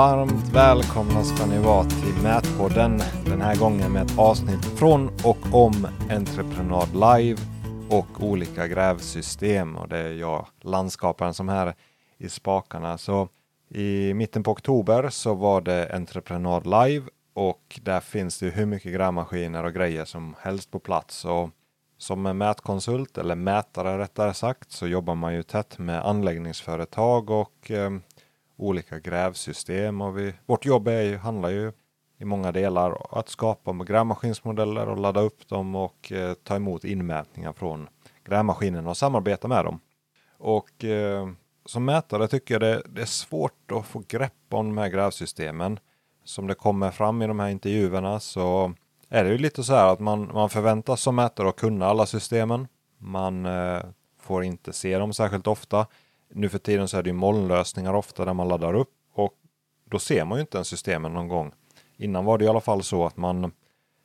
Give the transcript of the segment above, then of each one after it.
Varmt välkomna ska ni vara till Mätpodden. Den här gången med ett avsnitt från och om Entreprenad Live och olika grävsystem. Och det är jag, landskaparen, som här i spakarna. Så i mitten på oktober så var det Entreprenad Live och där finns det hur mycket grävmaskiner och grejer som helst på plats. Och som mätkonsult eller mätare rättare sagt så jobbar man ju tätt med anläggningsföretag och eh, olika grävsystem. Och vi, vårt jobb är ju, handlar ju i många delar att skapa grävmaskinsmodeller och ladda upp dem och eh, ta emot inmätningar från grävmaskinerna och samarbeta med dem. Och eh, som mätare tycker jag det, det, är svårt att få grepp om de här grävsystemen. Som det kommer fram i de här intervjuerna så är det ju lite så här att man, man förväntas som mätare att kunna alla systemen. Man eh, får inte se dem särskilt ofta. Nu för tiden så är det ju molnlösningar ofta där man laddar upp och då ser man ju inte ens systemen någon gång. Innan var det i alla fall så att man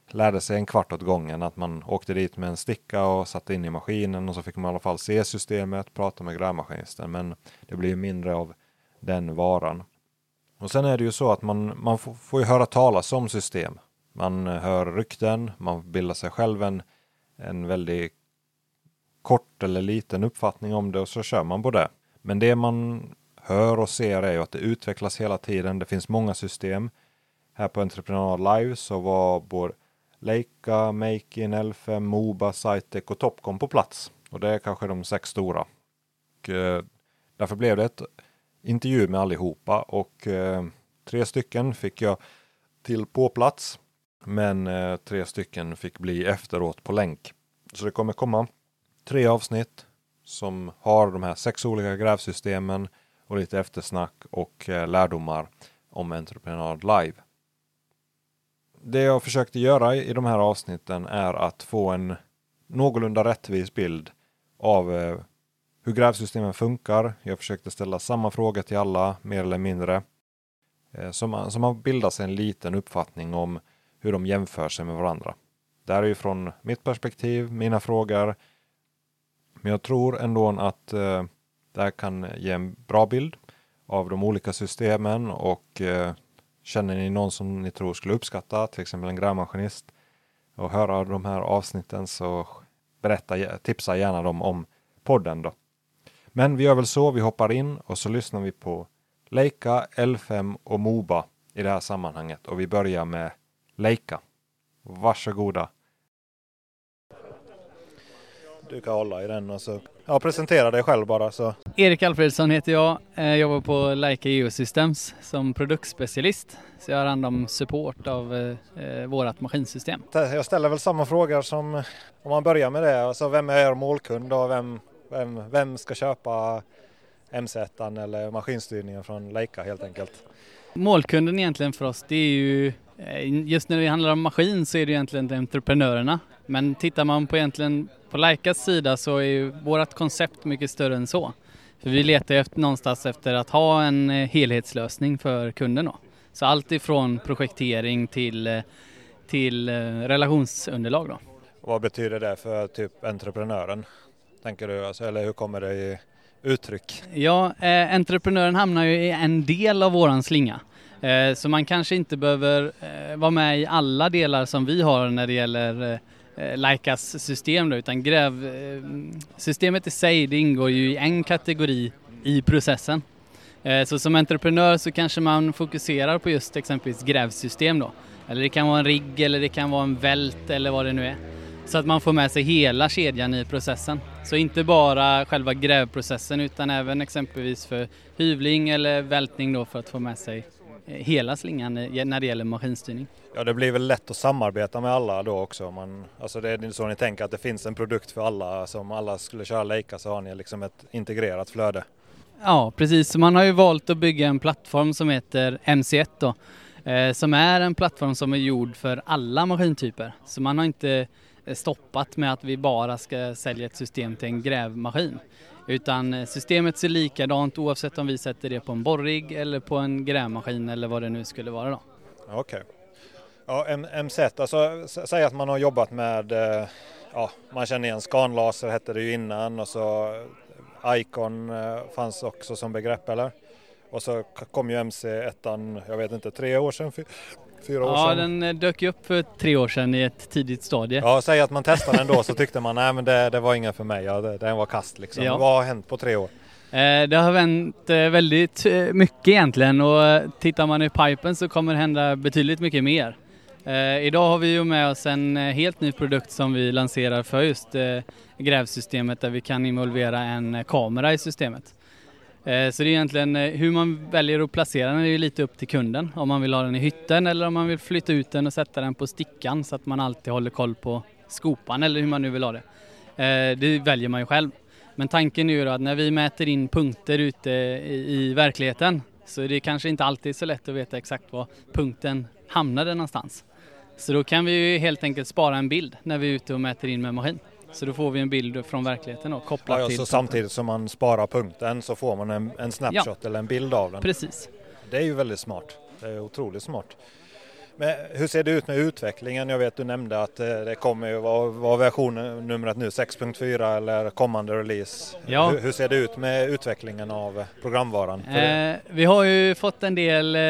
lärde sig en kvart åt gången, att man åkte dit med en sticka och satte in i maskinen och så fick man i alla fall se systemet, prata med grävmaskinisten. Men det blir mindre av den varan. Och sen är det ju så att man, man får, får ju höra talas om system. Man hör rykten, man bildar sig själv en, en väldigt kort eller liten uppfattning om det och så kör man på det. Men det man hör och ser är ju att det utvecklas hela tiden. Det finns många system. Här på Entreprenad Live så var både Leica, Makein, L5, Moba, Sitec och Topcom på plats. Och det är kanske de sex stora. Och, eh, därför blev det ett intervju med allihopa och eh, tre stycken fick jag till på plats. Men eh, tre stycken fick bli efteråt på länk. Så det kommer komma tre avsnitt som har de här sex olika grävsystemen och lite eftersnack och eh, lärdomar om entreprenad live. Det jag försökte göra i de här avsnitten är att få en någorlunda rättvis bild av eh, hur grävsystemen funkar. Jag försökte ställa samma fråga till alla, mer eller mindre. Eh, så man, så man bildar sig en liten uppfattning om hur de jämför sig med varandra. Det här är ju från mitt perspektiv, mina frågor, men jag tror ändå att eh, det här kan ge en bra bild av de olika systemen och eh, känner ni någon som ni tror skulle uppskatta, till exempel en grävmaskinist och höra de här avsnitten så berätta, tipsa gärna dem om podden då. Men vi gör väl så, vi hoppar in och så lyssnar vi på Leica, L5 och Moba i det här sammanhanget och vi börjar med Leica. Varsågoda. Du kan hålla i den och så ja, presentera dig själv bara. Så. Erik Alfredsson heter jag. Jag jobbar på Leica Geosystems som produktspecialist. Så jag har hand om support av eh, vårt maskinsystem. Jag ställer väl samma frågor som om man börjar med det. Alltså, vem är er målkund och vem, vem, vem ska köpa MZ eller maskinstyrningen från Leica helt enkelt? Målkunden egentligen för oss det är ju eh, Just när det handlar om maskin så är det egentligen entreprenörerna. Men tittar man på egentligen på Leicas sida så är ju vårt koncept mycket större än så. För vi letar efter någonstans efter att ha en eh, helhetslösning för kunden då. Så allt ifrån projektering till, eh, till relationsunderlag då. Och vad betyder det för typ entreprenören? Tänker du, alltså, eller hur kommer det i uttryck? Ja, eh, entreprenören hamnar ju i en del av våran slinga. Eh, så man kanske inte behöver eh, vara med i alla delar som vi har när det gäller eh, system då, utan grävsystemet eh, i sig det ingår ju i en kategori i processen. Eh, så som entreprenör så kanske man fokuserar på just exempelvis grävsystem då. Eller det kan vara en rigg eller det kan vara en vält eller vad det nu är. Så att man får med sig hela kedjan i processen. Så inte bara själva grävprocessen utan även exempelvis för hyvling eller vältning då för att få med sig hela slingan när det gäller maskinstyrning. Ja, det blir väl lätt att samarbeta med alla då också. Man, alltså det är så ni tänker att det finns en produkt för alla. Som alla skulle köra Leica så har ni liksom ett integrerat flöde. Ja, precis. Man har ju valt att bygga en plattform som heter MC1 då. Eh, som är en plattform som är gjord för alla maskintyper. Så man har inte stoppat med att vi bara ska sälja ett system till en grävmaskin. Utan eh, systemet ser likadant oavsett om vi sätter det på en borrig eller på en grävmaskin eller vad det nu skulle vara då. Okej. Okay. Ja, MZ, alltså säg att man har jobbat med, eh, ja, man känner igen scanlaser hette det ju innan och så eh, Icon fanns också som begrepp eller? Och så kom ju MC1, jag vet inte, tre år sedan, fyra år ja, sedan. Den eh, dök ju upp för tre år sedan i ett tidigt stadie. Ja, säg att man testade den då så tyckte man nej men det, det var inget för mig, ja, det, den var kast liksom. Ja. Vad har hänt på tre år? Eh, det har vänt eh, väldigt mycket egentligen och tittar man i pipen så kommer det hända betydligt mycket mer. Idag har vi ju med oss en helt ny produkt som vi lanserar för just grävsystemet där vi kan involvera en kamera i systemet. Eh, så det är egentligen eh, hur man väljer att placera den är ju lite upp till kunden. Om man vill ha den i hytten eller om man vill flytta ut den och sätta den på stickan så att man alltid håller koll på skopan eller hur man nu vill ha det. Eh, det väljer man ju själv. Men tanken är ju att när vi mäter in punkter ute i verkligheten så är det kanske inte alltid så lätt att veta exakt var punkten hamnade någonstans. Så då kan vi ju helt enkelt spara en bild när vi är ute och mäter in med maskin. Så då får vi en bild från verkligheten och kopplat ja, ja, till... Så samtidigt som man sparar punkten så får man en, en snapshot ja. eller en bild av den? Precis. Det är ju väldigt smart. Det är otroligt smart. Men hur ser det ut med utvecklingen? Jag vet du nämnde att eh, det kommer ju vara, vara version numret nu 6.4 eller kommande release. Ja. Hur, hur, ser det ut med utvecklingen av programvaran? Eh, vi har ju fått en del eh,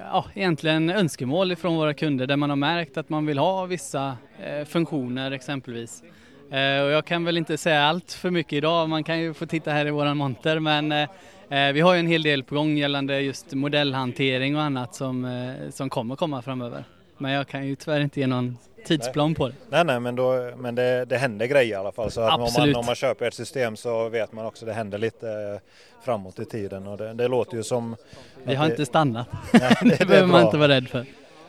ja, egentligen önskemål från våra kunder där man har märkt att man vill ha vissa eh, funktioner exempelvis. Eh, och jag kan väl inte säga allt för mycket idag, man kan ju få titta här i våran monter men Eh, vi har ju en hel del på gång gällande just modellhantering och annat som, eh, som kommer komma framöver. Men jag kan ju tyvärr inte ge någon tidsplan på det. Nej, nej, men, då, men det, det händer grejer i alla fall. Så att om, man, om man köper ett system så vet man också att det händer lite eh, framåt i tiden. Och det, det låter ju som... Vi har det, inte stannat. Nej, det, det behöver man inte vara rädd för.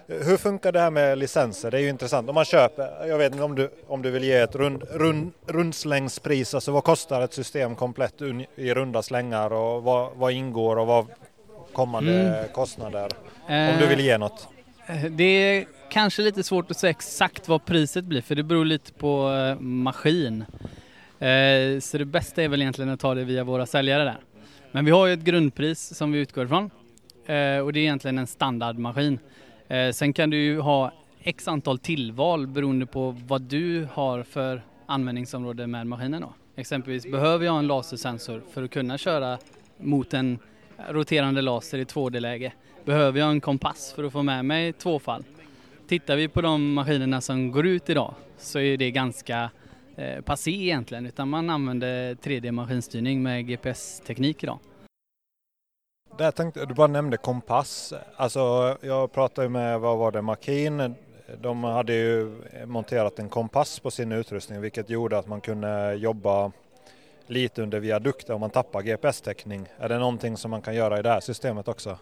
Hur funkar det här med licenser? Det är ju intressant. Om man köper, jag vet inte om du, om du vill ge ett rund, rund, rundslängspris, alltså vad kostar ett system komplett i runda slängar och vad, vad ingår och vad kommande mm. kostnader? Eh, om du vill ge något. Eh, det är kanske lite svårt att säga exakt vad priset blir för det beror lite på eh, maskin. Eh, så det bästa är väl egentligen att ta det via våra säljare där. Men vi har ju ett grundpris som vi utgår ifrån eh, och det är egentligen en standardmaskin. Eh, sen kan du ju ha x antal tillval beroende på vad du har för användningsområde med maskinen. Då. Exempelvis behöver jag en lasersensor för att kunna köra mot en roterande laser i 2D-läge. Behöver jag en kompass för att få med mig tvåfall. Tittar vi på de maskinerna som går ut idag så är det ganska eh, passé egentligen utan man använder 3D-maskinstyrning med GPS-teknik idag. Där tänkte, du bara nämnde kompass. Alltså jag pratade med, vad var det, Makin. De hade ju monterat en kompass på sin utrustning vilket gjorde att man kunde jobba lite under viadukter om man tappar GPS-täckning. Är det någonting som man kan göra i det här systemet också?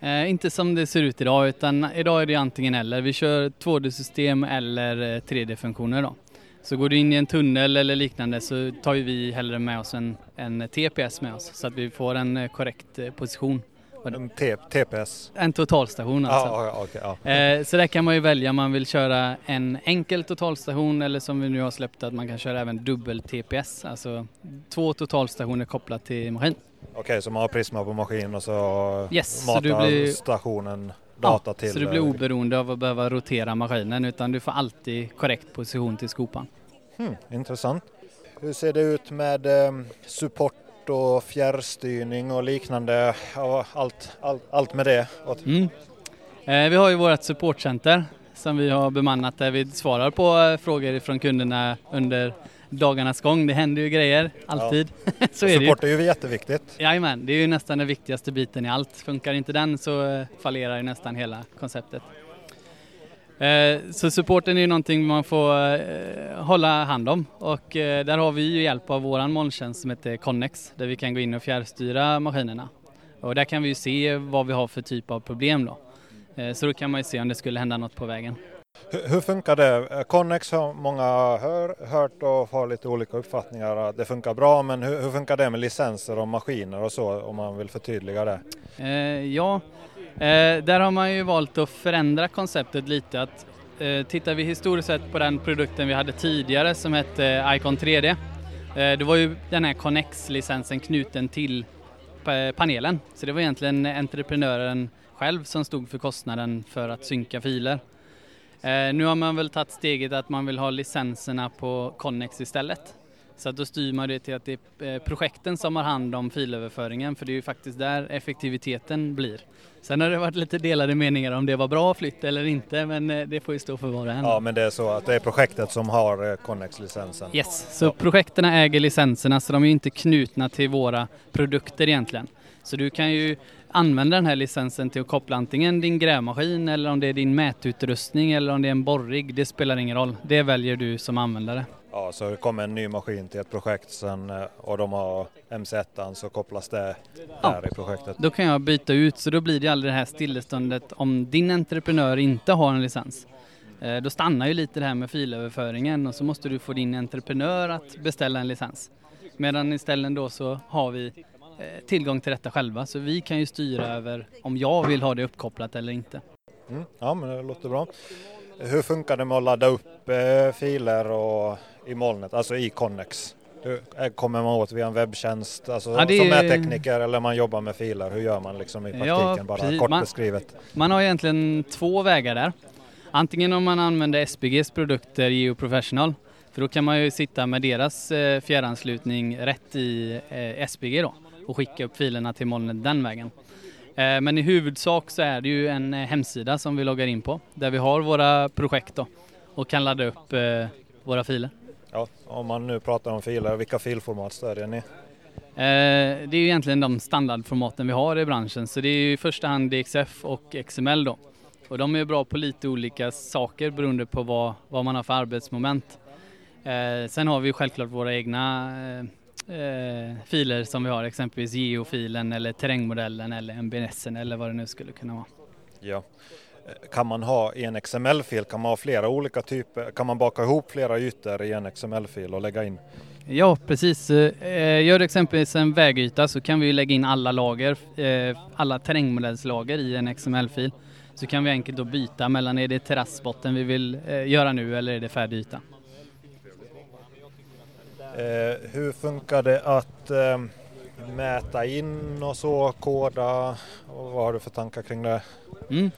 Eh, inte som det ser ut idag utan idag är det antingen eller. Vi kör 2D-system eller eh, 3D-funktioner då. Så går du in i en tunnel eller liknande så tar ju vi hellre med oss en, en TPS med oss så att vi får en eh, korrekt eh, position. En TPS? En totalstation alltså. Ah, okay, ah. Eh, så där kan man ju välja om man vill köra en enkel totalstation eller som vi nu har släppt att man kan köra även dubbel TPS, alltså två totalstationer kopplat till maskin. Okej, okay, så man har Prisma på maskin och så yes, matar så blir... stationen data ja, till. Så du blir oberoende av att behöva rotera maskinen utan du får alltid korrekt position till skopan. Hmm, intressant. Hur ser det ut med eh, support och fjärrstyrning och liknande? Allt, allt, allt med det? Mm. Eh, vi har ju vårt supportcenter som vi har bemannat där vi svarar på eh, frågor från kunderna under dagarnas gång. Det händer ju grejer, alltid. Ja. så är Support det ju. är ju jätteviktigt. Jajamän, det är ju nästan den viktigaste biten i allt. Funkar inte den så eh, fallerar ju nästan hela konceptet. Eh, så supporten är ju någonting man får eh, hålla hand om och där har vi ju hjälp av våran molntjänst som heter Connex där vi kan gå in och fjärrstyra maskinerna. Och där kan vi ju se vad vi har för typ av problem då. Så då kan man ju se om det skulle hända något på vägen. Hur, funkar det? Connex har många hör, hört och har lite olika uppfattningar. Det funkar bra, men hur, hur, funkar det med licenser och maskiner och så om man vill förtydliga det? Eh, ja, eh, där har man ju valt att förändra konceptet lite. Att, eh, tittar vi historiskt sett på den produkten vi hade tidigare som hette eh, Icon 3D. Eh, det var ju den här Connex-licensen knuten till eh, panelen. Så det var egentligen entreprenören själv som stod för kostnaden för att synka filer. Eh, nu har man väl tagit steget att man vill ha licenserna på Connex istället. Så att då styr man det till att det är projekten som har hand om filöverföringen för det är ju faktiskt där effektiviteten blir. Sen har det varit lite delade meningar om det var bra flytt eller inte men det får ju stå för var och en. Ja men det är så att det är projektet som har Connex-licensen? Yes, så ja. projekterna äger licenserna så de är inte knutna till våra produkter egentligen. Så du kan ju använda den här licensen till att koppla antingen din grävmaskin eller om det är din mätutrustning eller om det är en borrig. Det spelar ingen roll. Det väljer du som användare. Ja, så kommer en ny maskin till ett projekt sen eh, och de har MC1 så kopplas det ja. där i projektet. Då kan jag byta ut så då blir det aldrig det här stilleståndet om din entreprenör inte har en licens. Eh, då stannar ju lite det här med filöverföringen och så måste du få din entreprenör att beställa en licens. Medan istället då så har vi Eh, tillgång till detta själva så vi kan ju styra över om jag vill ha det uppkopplat eller inte. Mm, ja men det låter bra. Hur funkar det med att ladda upp eh, filer och, i molnet, alltså i Connex? Hur, eh, kommer man åt via en webbtjänst, alltså ja, det... som är tekniker eller man jobbar med filer? Hur gör man liksom i praktiken, ja, bara kort man, beskrivet? Man har egentligen två vägar där. Antingen om man använder SBGs produkter Geo Professional, för då kan man ju sitta med deras eh, fjärranslutning rätt i eh, SBG då och skicka upp filerna till molnet den vägen. Eh, men i huvudsak så är det ju en eh, hemsida som vi loggar in på där vi har våra projekt då, och kan ladda upp eh, våra filer. Ja, om man nu pratar om filer, vilka filformat stödjer ni? Det är ju egentligen de standardformaten vi har i branschen så det är ju i första hand DXF och XML då. Och de är bra på lite olika saker beroende på vad, vad man har för arbetsmoment. Sen har vi självklart våra egna eh, filer som vi har, exempelvis geofilen eller terrängmodellen eller MBNSen eller vad det nu skulle kunna vara. Ja. Kan man ha i en XML-fil, kan man ha flera olika typer, kan man baka ihop flera ytor i en XML-fil och lägga in? Ja, precis. Eh, gör du exempelvis en vägyta så kan vi lägga in alla lager, eh, alla terrängmodellslager i en XML-fil. Så kan vi enkelt då byta mellan är det terrassbotten vi vill eh, göra nu eller är det färdig yta. Hur funkar det att mäta in och så, koda och vad har du för tankar kring det? Mm.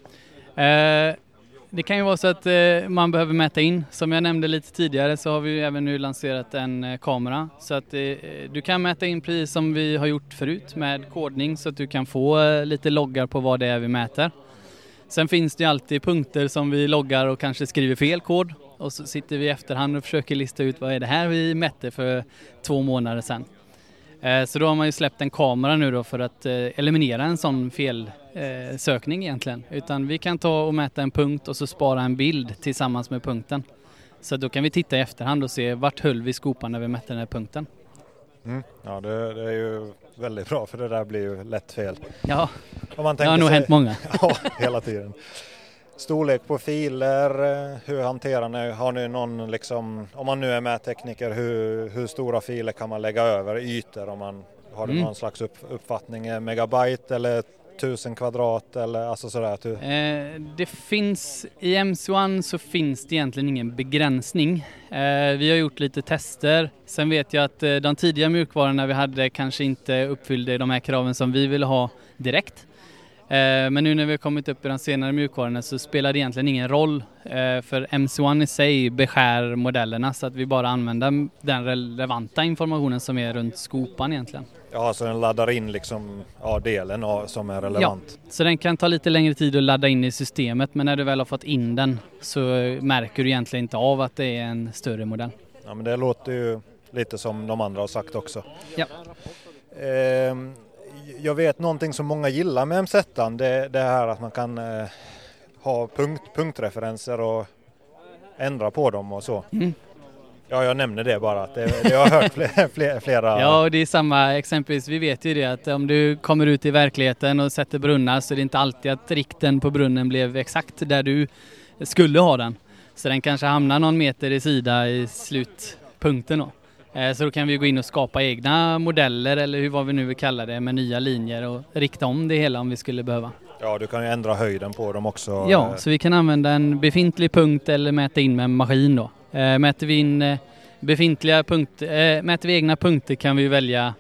Eh, det kan ju vara så att eh, man behöver mäta in. Som jag nämnde lite tidigare så har vi även nu lanserat en eh, kamera så att eh, du kan mäta in precis som vi har gjort förut med kodning så att du kan få eh, lite loggar på vad det är vi mäter. Sen finns det ju alltid punkter som vi loggar och kanske skriver fel kod och så sitter vi i efterhand och försöker lista ut vad är det här vi mätte för två månader sedan. Eh, så då har man ju släppt en kamera nu då för att eh, eliminera en sån felsökning eh, egentligen. Utan vi kan ta och mäta en punkt och så spara en bild tillsammans med punkten. Så då kan vi titta i efterhand och se vart höll vi skopan när vi mätte den här punkten. Mm. Ja det, det, är ju väldigt bra för det där blir ju lätt fel. Ja, det har nog sig, hänt många. ja, hela tiden. Storlek på filer, eh, hur hanterar ni, har ni någon liksom, om man nu är med tekniker, hur, hur stora filer kan man lägga över ytor om man har mm. någon slags upp, uppfattning, megabyte eller tusen kvadrat eller alltså sådär? Eh, det finns, i MC1 så finns det egentligen ingen begränsning. Eh, vi har gjort lite tester. Sen vet jag att eh, de tidiga mjukvarorna vi hade kanske inte uppfyllde de här kraven som vi ville ha direkt. Eh, men nu när vi har kommit upp i de senare mjukvarorna så spelar det egentligen ingen roll eh, för MC1 i sig beskär modellerna så att vi bara använder den relevanta informationen som är runt skopan egentligen. Ja, så den laddar in liksom ja, delen som är relevant? Ja, så den kan ta lite längre tid att ladda in i systemet men när du väl har fått in den så märker du egentligen inte av att det är en större modell. Ja, men det låter ju lite som de andra har sagt också. Ja. Ehm, jag vet någonting som många gillar med MZ, det, det här att man kan eh, ha punkt, punktreferenser och ändra på dem och så. Mm. Ja, jag nämner det bara. Att det, jag har hört flera, flera... Ja, och det är samma exempelvis. Vi vet ju det att om du kommer ut i verkligheten och sätter brunnar så är det inte alltid att rikten på brunnen blev exakt där du skulle ha den. Så den kanske hamnar någon meter i sida i slutpunkten då. Eh, så då kan vi gå in och skapa egna modeller eller hur vad vi nu vill kalla det med nya linjer och rikta om det hela om vi skulle behöva. Ja, du kan ju ändra höjden på dem också. Ja, så vi kan använda en befintlig punkt eller mäta in med en maskin då. Eh, mäter vi in eh, befintliga punkter, mäter vi egna punkter kan vi välja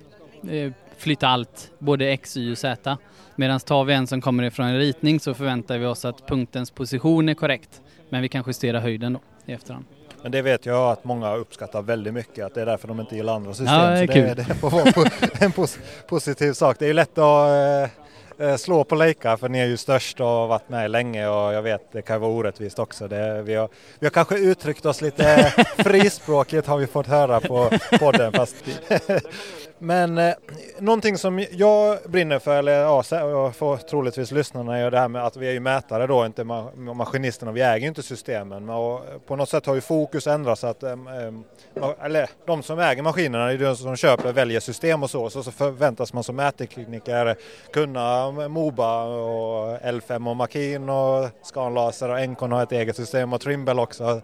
flytta allt, både X, Y och Z. Medan tar vi en som kommer ifrån en ritning så förväntar vi oss att punktens position är korrekt. Men vi kan justera höjden då i efterhand. Men det vet jag att många uppskattar väldigt mycket, att det är därför de inte gillar andra system. Ja, det är kul. det, det får vara en pos positiv sak. Det är ju lätt att eh, slå på Leica för ni är ju störst och har varit med länge och jag vet det kan vara orättvist också. Det, vi, har, vi har kanske uttryckt oss lite frispråkigt har vi fått höra på podden. Fast Men eh, någonting som jag brinner för, eller ja, jag får troligtvis lyssnarna, gör det här med att vi är ju mätare då, inte ma maskinisterna. Vi äger ju inte systemen. Men och på något sätt har ju fokus ändrats så att, eh, eh eller de som äger maskinerna, är de som köper, väljer system och så. Så, så förväntas man som mättekniker kunna eh, Moba och L5 och Makin och Scanlaser och Encon har ett eget system och Trimble också.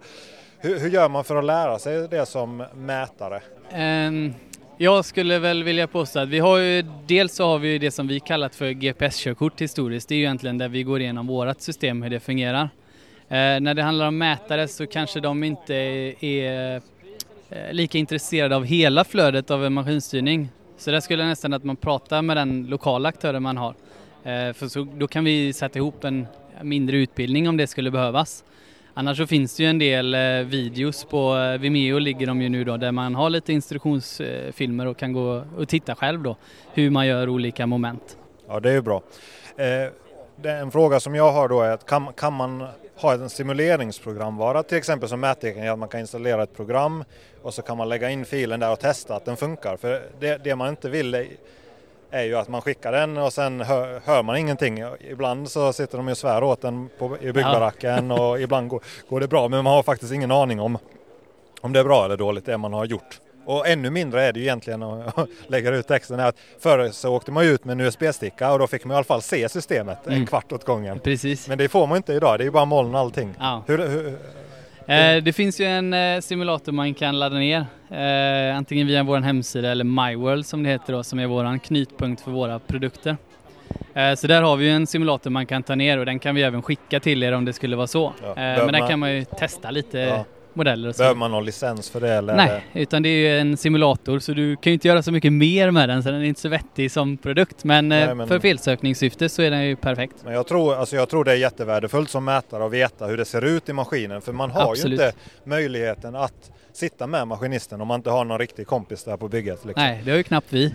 Hur, hur gör man för att lära sig det som mätare? Um jag skulle väl vilja påstå att vi har ju, dels så har vi det som vi kallat för GPS-körkort historiskt. Det är ju egentligen där vi går igenom vårt system, hur det fungerar. Eh, när det handlar om mätare så kanske de inte är eh, lika intresserade av hela flödet av en maskinstyrning. Så där skulle jag nästan att man pratar med den lokala aktören man har. Eh, för så, då kan vi sätta ihop en mindre utbildning om det skulle behövas. Annars så finns det ju en del eh, videos på eh, Vimeo ligger de ju nu då där man har lite instruktionsfilmer eh, och kan gå och titta själv då hur man gör olika moment. Ja det är ju bra. Eh, en fråga som jag har då är att kan, kan man ha en simuleringsprogramvara till exempel som mättecken, att man kan installera ett program och så kan man lägga in filen där och testa att den funkar. För det, det man inte vill är ju att man skickar den och sen hör, hör man ingenting. Ibland så sitter de och svär åt den på, i byggbaracken ja. och ibland går, går, det bra men man har faktiskt ingen aning om om det är bra eller dåligt det man har gjort. Och ännu mindre är det ju egentligen att lägga ut texten. Att förr så åkte man ut med en USB-sticka och då fick man i alla fall se systemet mm. en kvart åt gången. Precis. Men det får man inte idag, det är ju bara moln allting. Ja. Hur, hur, Eh, det finns ju en eh, simulator man kan ladda ner, eh, antingen via vår hemsida eller MyWorld som det heter då, som är vår knutpunkt för våra produkter. Så där har vi en simulator man kan ta ner och den kan vi även skicka till er om det skulle vara så. Ja, Men där kan man ju testa lite ja modeller. Och så. Behöver man någon licens för det? Eller? Nej, utan det är ju en simulator så du kan ju inte göra så mycket mer med den så den är inte så vettig som produkt. Men, Nej, eh, men... för felsökningssyfte så är den ju perfekt. Men jag tror, alltså jag tror det är jättevärdefullt som mätare att veta hur det ser ut i maskinen för man har Absolut. ju inte möjligheten att sitta med maskinisten om man inte har någon riktig kompis där på bygget. Liksom. Nej, det har ju knappt vi.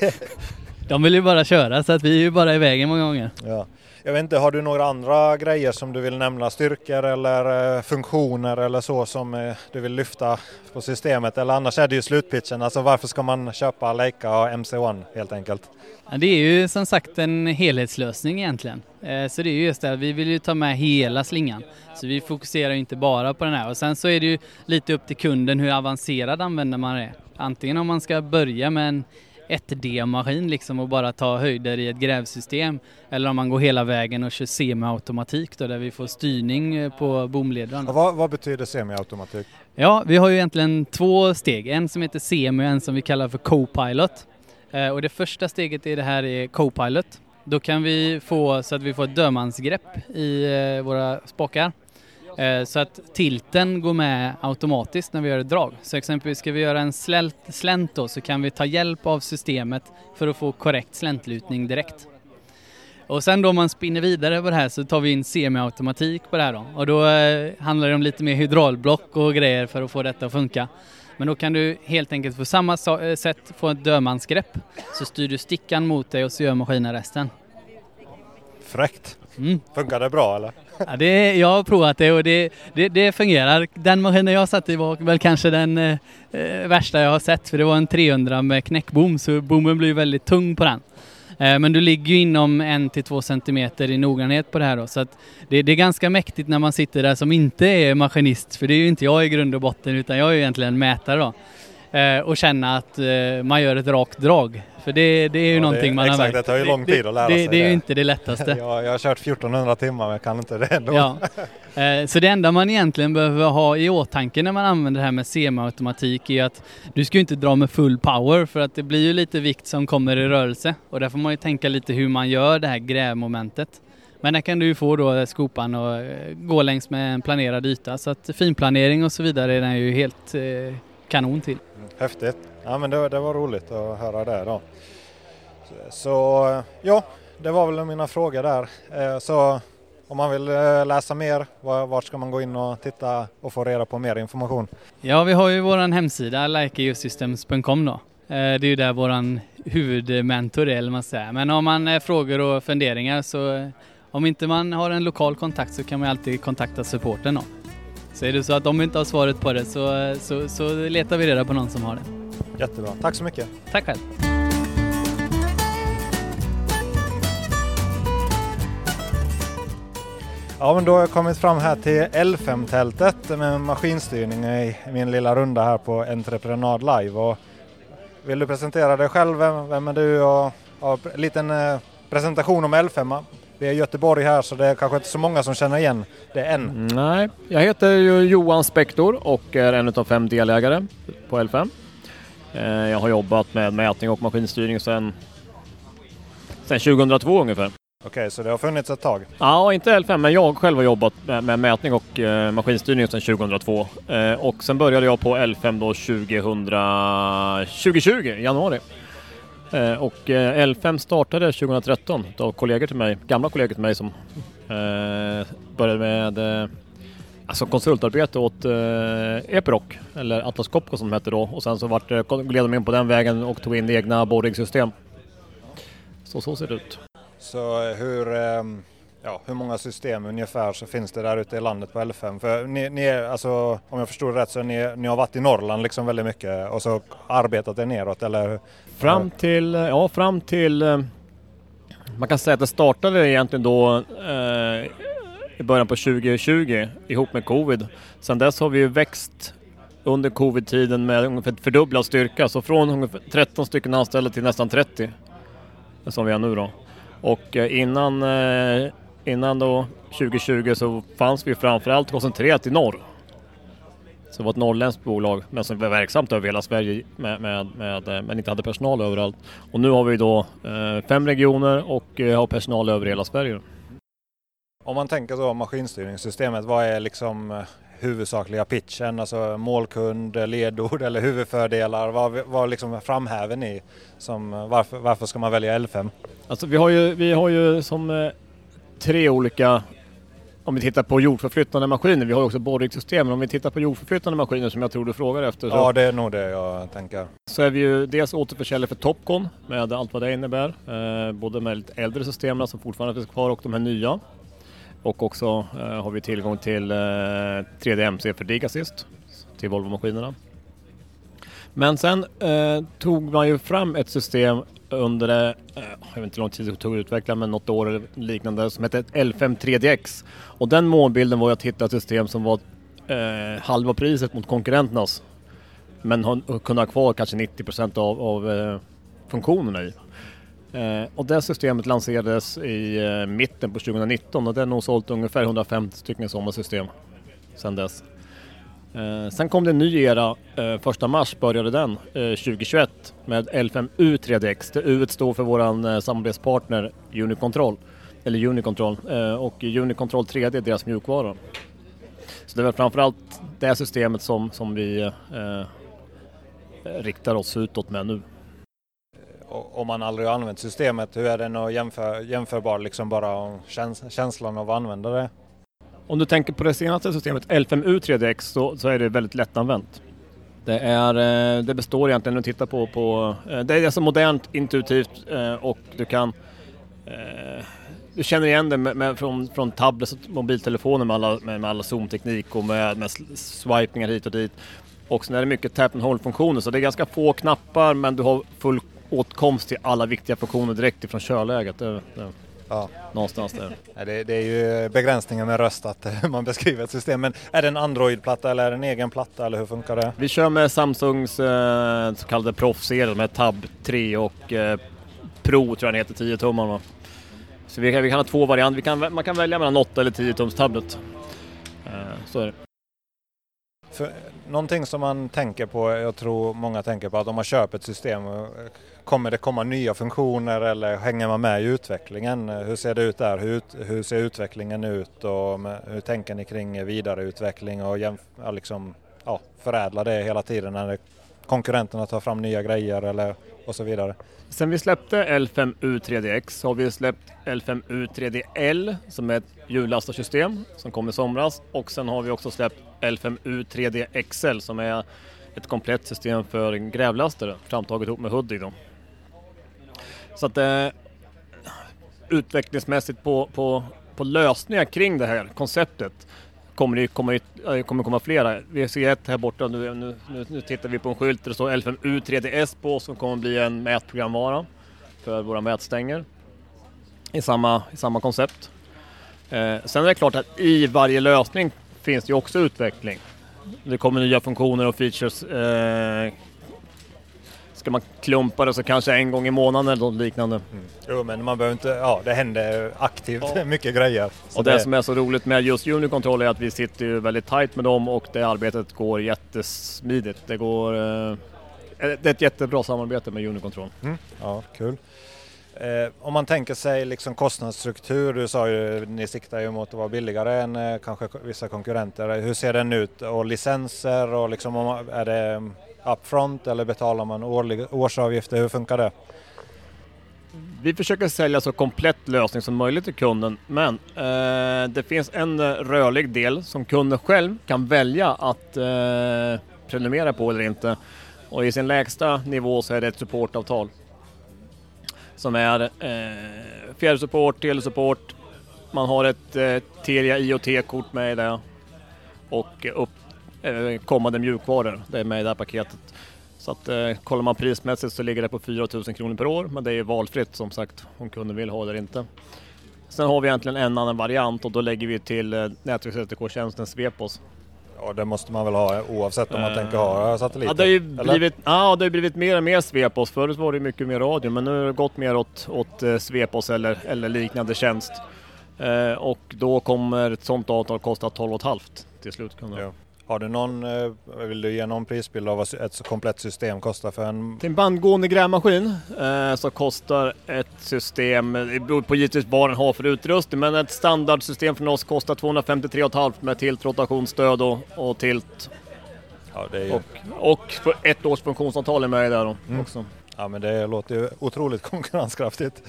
De vill ju bara köra så att vi är ju bara i vägen många gånger. Ja. Jag vet inte, har du några andra grejer som du vill nämna? Styrkor eller eh, funktioner eller så som eh, du vill lyfta på systemet? Eller annars är det ju slutpitchen, alltså varför ska man köpa Leica och MC1 helt enkelt? Ja, det är ju som sagt en helhetslösning egentligen. Eh, så det är ju just det, vi vill ju ta med hela slingan. Så vi fokuserar inte bara på den här och sen så är det ju lite upp till kunden hur avancerad användare man är. Antingen om man ska börja med en 1D-maskin liksom och bara ta höjder i ett grävsystem. Eller om man går hela vägen och kör semiautomatik då där vi får styrning eh, på bomledaren. Vad, vad betyder semiautomatik? Ja, vi har ju egentligen två steg. En som heter semi och en som vi kallar för co-pilot. Eh, och det första steget i det här är co-pilot. Då kan vi få så att vi får ett dödmansgrepp i eh, våra spakar. Eh, så att tilten går med automatiskt när vi gör ett drag. Så exempelvis ska vi göra en slänt, slänt då så kan vi ta hjälp av systemet för att få korrekt släntlutning direkt. Och sen då om man spinner vidare på det här så tar vi in semiautomatik på det här då. Och då eh, handlar det om lite mer hydraulblock och grejer för att få detta att funka. Men då kan du helt enkelt på samma eh, sätt få ett dödmansgrepp. Så styr du stickan mot dig och så gör maskinen resten. Fräckt! Mm. Funkar det bra eller? Ja, det, jag har provat det och det, det, det fungerar. Den maskinen jag satt i var väl kanske den eh, eh värsta jag har sett för det var en 300 med knäckbom så bommen blir väldigt tung på den. Eh, men du ligger ju inom en till två centimeter i noggrannhet på det här då så att det, det, är ganska mäktigt när man sitter där som inte är maskinist för det är ju inte jag i grund och botten utan jag är ju egentligen mätare då. Eh, och känna att eh, man gör ett rakt drag. För det, det är ju ja, någonting det, man exakt, har märkt. det tar ju lång tid att lära det, sig. Det är ju inte det lättaste. jag, jag har kört 1400 timmar men jag kan inte det ändå. Ja. Eh, så det enda man egentligen behöver ha i åtanke när man använder det här med semiautomatik är att du ska ju inte dra med full power för att det blir ju lite vikt som kommer i rörelse och där får man ju tänka lite hur man gör det här grävmomentet. Men där kan du ju få då skopan och gå längs med en planerad yta så att finplanering och så vidare är den ju helt kanon till. Häftigt. Ja men det, det var roligt att höra det då. Så ja, det var väl mina frågor där. Eh, så om man vill eh, läsa mer, vart ska man gå in och titta och få reda på mer information? Ja, vi har ju vår hemsida likeeusystems.com då. Det är ju där våran huvudmentor är, eller man säger. Men om man har frågor och funderingar så om inte man har en lokal kontakt så kan man alltid kontakta supporten då. Är det så att de inte har svaret på det så, så, så letar vi reda på någon som har det. Jättebra, tack så mycket. Tack själv. Ja men då har jag kommit fram här till L5-tältet med maskinstyrning i min lilla runda här på Entreprenad Live. Och vill du presentera dig själv? Vem, vem är du? Och, och en liten eh, presentation om L5. Vi är i Göteborg här så det är kanske inte så många som känner igen det än. Nej, jag heter ju Johan Spektor och är en av fem delägare på L5. Eh, jag har jobbat med mätning och maskinstyrning sedan, sedan 2002 ungefär. Okej, så det har funnits ett tag? Ja, inte L5, men jag själv har jobbat med, med mätning och eh, maskinstyrning sedan 2002. Eh, och sen började jag på L5 då 2000, 2020, januari. Eh, och eh, L5 startade 2013 av kollegor till mig, gamla kollegor till mig som eh, började med alltså konsultarbete åt eh, Epiroc, eller Atlas Copco som de hette då. Och sen så vart, gled de in på den vägen och tog in egna borringsystem. Så så ser det ut. Så hur, ehm, ja, hur många system ungefär så finns det där ute i landet på L5? För ni, ni alltså, om jag förstår rätt så ni, ni har varit i Norrland liksom väldigt mycket och så arbetat er neråt eller? Fram till, ja fram till, eh, man kan säga att det startade egentligen då eh, i början på 2020 ihop med covid. Sedan dess har vi växt under covid-tiden med ungefär fördubblad styrka, så från ungefär 13 stycken anställda till nästan 30 som vi är nu då. Och eh, innan, eh, innan då 2020 så fanns vi framförallt koncentrerat i norr. Så det var ett norrländskt bolag men som var verksamt över hela Sverige med, med, med, eh, men inte hade personal överallt. Och nu har vi då fem regioner och har personal över hela Sverige. Om man tänker så maskinstyrningssystemet, vad är liksom huvudsakliga pitchen? Alltså målkund, ledord eller huvudfördelar? Vad, vad liksom framhäver ni? Som, varför, varför ska man välja L5? Alltså vi har ju, vi har ju som eh, tre olika om vi tittar på jordförflyttande maskiner, vi har också borrigssystem, men om vi tittar på jordförflyttande maskiner som jag tror du frågar efter. Så, ja, det är nog det jag tänker. Så är vi ju dels återförsäljare för Topcon med allt vad det innebär. Eh, både med lite äldre systemen som fortfarande finns kvar och de här nya. Och också eh, har vi tillgång till eh, 3D-MC för Digasist till Volvo-maskinerna. Men sen eh, tog man ju fram ett system under, eh, jag vet inte hur lång tid det tog att utveckla, men något år eller liknande, som hette L5 3DX. Och den målbilden var att hitta ett system som var eh, halva priset mot konkurrenternas. Men kunde ha kvar kanske 90 av, av eh, funktionerna i. Eh, och det systemet lanserades i eh, mitten på 2019 och det har nog sålt ungefär 150 stycken sådana system sedan dess. Eh, sen kom det en ny era, eh, första mars började den eh, 2021 med L5U 3DX. Det U står för våran eh, samarbetspartner Unicontrol, eller Unicontrol eh, och Unicontrol 3D är deras mjukvara. Så det är väl framförallt det systemet som, som vi eh, riktar oss utåt med nu om man aldrig har använt systemet, hur är den att jämför, jämförbar liksom bara käns känslan av att använda det? Om du tänker på det senaste systemet, L5U 3DX, så, så är det väldigt lättanvänt. Det, är, eh, det består egentligen, om du tittar på, på eh, det är alltså modernt, intuitivt eh, och du kan du känner igen det med, med, från, från tablets och mobiltelefoner med alla, med, med alla zoomteknik och med, med swipningar hit och dit. Och sen är det mycket tap and hold-funktioner så det är ganska få knappar men du har full åtkomst till alla viktiga funktioner direkt ifrån körläget. Det, det, ja. Någonstans där. Det, det, är ju begränsningen med röst att man beskriver ett system. Men är det en Android-platta eller är det en egen platta eller hur funkar det? Vi kör med Samsungs eh, så kallade proffsserie med Tab 3 och eh, Pro tror jag den heter, 10 tummar. Så vi kan, vi kan ha två varianter, kan, man kan välja mellan 8 eller 10 tums tablet. Eh, så är det. För någonting som man tänker på, jag tror många tänker på att om man köper ett system, eh, kommer det komma nya funktioner eller hänger man med i utvecklingen? Eh, hur ser det ut där? Hur, hur ser utvecklingen ut och eh, hur tänker ni kring vidareutveckling och jämf- liksom, ja, förädla det hela tiden när det konkurrenterna tar fram nya grejer eller och så vidare. Sen vi släppte L5U 3DX har vi släppt L5U 3DL som är ett hjullastarsystem som kom i somras och sen har vi också släppt L5U 3DXL som är ett komplett system för grävlastare framtaget ihop med Hudik. Då. Så att eh, utvecklingsmässigt på, på, på lösningar kring det här konceptet kommer det komma, kommer komma flera. Vi ser ett här borta, nu, nu, nu, nu tittar vi på en skylt där det står L5U 3DS på som kommer bli en mätprogramvara för våra mätstänger i samma, i samma koncept. Eh, sen är det klart att i varje lösning finns det också utveckling. Det kommer nya funktioner och features eh, Ska man klumpa det så kanske en gång i månaden eller något liknande. Mm. Jo men man behöver inte, ja det händer aktivt ja. mycket grejer. och det, det, som är så roligt med just Unicontrol är att vi sitter ju väldigt tight med dem och det arbetet går jättesmidigt. Det går... Eh, det är ett jättebra samarbete med Unicontrol. Mm. Ja, kul. Eh, om man tänker sig liksom kostnadsstruktur, du sa ju ni siktar ju mot att vara billigare än eh, kanske vissa konkurrenter. Hur ser den ut? Och licenser och liksom, är det upfront eller betalar man årlig, årsavgifter? Hur funkar det? Vi försöker sälja så komplett lösning som möjligt till kunden men eh, det finns en eh, rörlig del som kunden själv kan välja att eh, prenumerera på eller inte. Och i sin lägsta nivå så är det ett supportavtal. Som är eh, fjärrsupport, telesupport, man har ett eh, Telia IoT-kort med i det och upp kommande mjukvaror. Det är med i det här paketet. Så att eh, kollar man prismässigt så ligger det på 4 000 kronor per år men det är valfritt som sagt om kunden vill ha det eller inte. Sen har vi egentligen en annan variant och då lägger vi till eh, nätverks-SDK-tjänsten Svepos. Ja det måste man väl ha oavsett om man uh, tänker ha satelliter? Ja det har ju blivit, ja, det har blivit mer och mer Svepos. Förut var det mycket mer radio men nu har det gått mer åt, åt Svepos eller, eller liknande tjänst. Uh, och då kommer ett sånt avtal kosta 12 500 till slutkunden. Ja. Har du någon, eh, vill du ge någon prisbild av vad ett komplett system kostar för en? Till en bandgående grävmaskin eh, så kostar ett system, det beror på givetvis vad den har för utrustning, men ett standardsystem från oss kostar 253 500 med tilt, rotationsstöd och, och tilt. Ja, ju... och, och ett års funktionsavtal är med där då mm. också. Ja men det låter ju otroligt konkurrenskraftigt.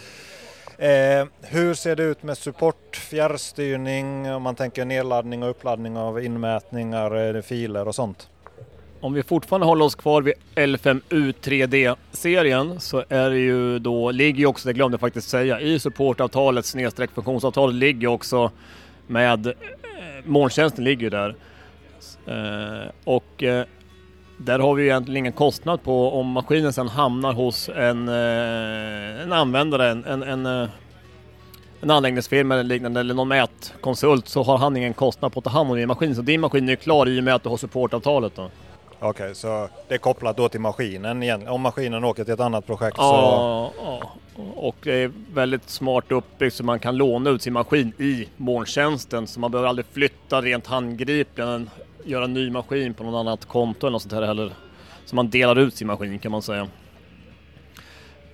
Eh, hur ser det ut med support, fjärrstyrning, om man tänker nedladdning och uppladdning av inmätningar, eh, filer och sånt? Om vi fortfarande håller oss kvar vid L5U 3D-serien så är det ju då, ligger ju också, det glömde jag faktiskt säga, i supportavtalet snedstreck funktionsavtalet ligger också med, eh, molntjänsten ligger ju där. Eh, och eh, där har vi egentligen ingen kostnad på om maskinen sedan hamnar hos en, eh, en användare, en, en, en, eh, en anläggningsfirma eller liknande eller någon mätkonsult så har han ingen kostnad på att ta hand om din maskin. Så din maskin är klar i och med att du har supportavtalet. Då. Okej, okay, så det är kopplat då till maskinen igen. Om maskinen åker till ett annat projekt ja, så... Ja, och det är väldigt smart uppbyggt så man kan låna ut sin maskin i molntjänsten. Så man behöver aldrig flytta rent handgripligen göra en ny maskin på något annat konto eller något sånt här heller. Så man delar ut sin maskin kan man säga.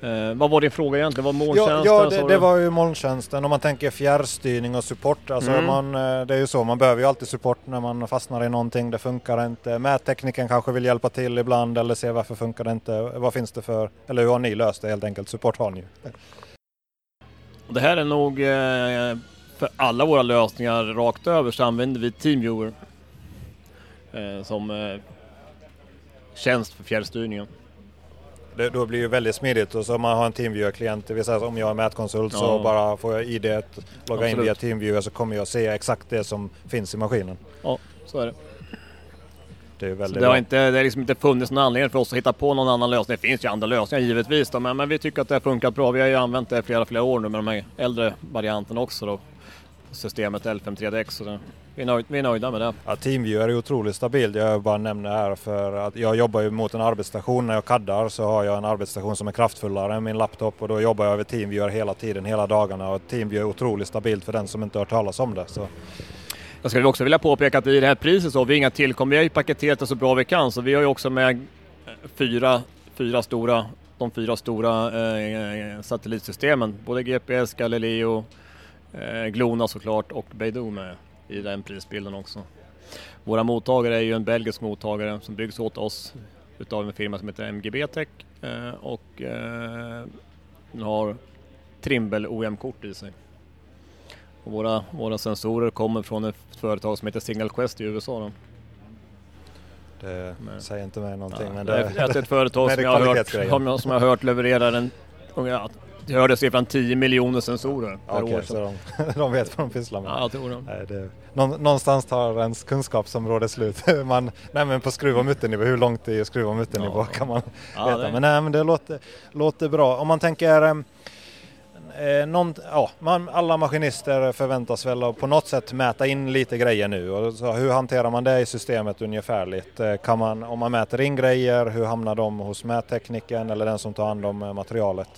Eh, vad var din fråga egentligen? Var molntjänsten? Ja, ja det, det, var ju molntjänsten. Om man tänker fjärrstyrning och support. Alltså mm. man, eh, det är ju så, man behöver ju alltid support när man fastnar i någonting. Det funkar inte. Mättekniken kanske vill hjälpa till ibland eller se varför funkar det inte. Vad finns det för, eller hur har ni löst det helt enkelt? Support har ni ju. Det här är nog eh, för alla våra lösningar rakt över så använder vi Teamviewer som eh, tjänst för fjärrstyrningen. Det, då blir det väldigt smidigt och så om man har en Teamviewer-klient, det vill säga om jag är mätkonsult ja. så bara får jag ID, logga Absolut. in via Teamviewer så kommer jag se exakt det som finns i maskinen. Ja, så är det. Det, det har inte, det har liksom inte funnits någon anledning för oss att hitta på någon annan lösning. Det finns ju andra lösningar givetvis då, men, men vi tycker att det har funkat bra. Vi har ju använt det i flera, flera år nu med de här äldre varianterna också då. Systemet L53DX. Så vi, är nöjda, vi är nöjda med det. Ja, Teamviewer är otroligt stabilt. Jag bara nämner här för att jag jobbar ju mot en arbetsstation. När jag kaddar så har jag en arbetsstation som är kraftfullare än min laptop och då jobbar jag över Teamviewer hela tiden, hela dagarna. Och Teamviewer är otroligt stabilt för den som inte har hört talas om det. Så. Jag skulle också vilja påpeka att i det här priset så har vi inga tillkom. Vi har ju paketerat det så bra vi kan så vi har ju också med fyra, fyra stora, de fyra stora eh, satellitsystemen. Både GPS, Galileo, eh, Glona såklart och Beidou med i den prisbilden också. Våra mottagare är ju en belgisk mottagare som byggs åt oss utav en firma som heter MGB Tech eh, och eh, den har Trimble OEM-kort i sig. Och våra, våra sensorer kommer från ett företag som heter Signal Quest i USA. Då. Det men, säger inte mig någonting. Ja, men det, det är ett företag som jag, har hört, som jag har hört levererar en, jag hörde siffran 10 miljoner sensorer per okay, år. Så de, de vet vad de pysslar med? Ja, jag tror Nej, det, någonstans tar ens kunskapsområde slut. man, nej men på skruv och mutternivå, hur långt i skruv och mutternivå ja. kan man ja, veta. Det. Men nej men det låter, låter bra. Om man tänker eh, någon, ja, man, alla maskinister förväntas väl på något sätt mäta in lite grejer nu. Och så hur hanterar man det i systemet ungefärligt? Eh, kan man, om man mäter in grejer, hur hamnar de hos mättekniken eller den som tar hand om eh, materialet?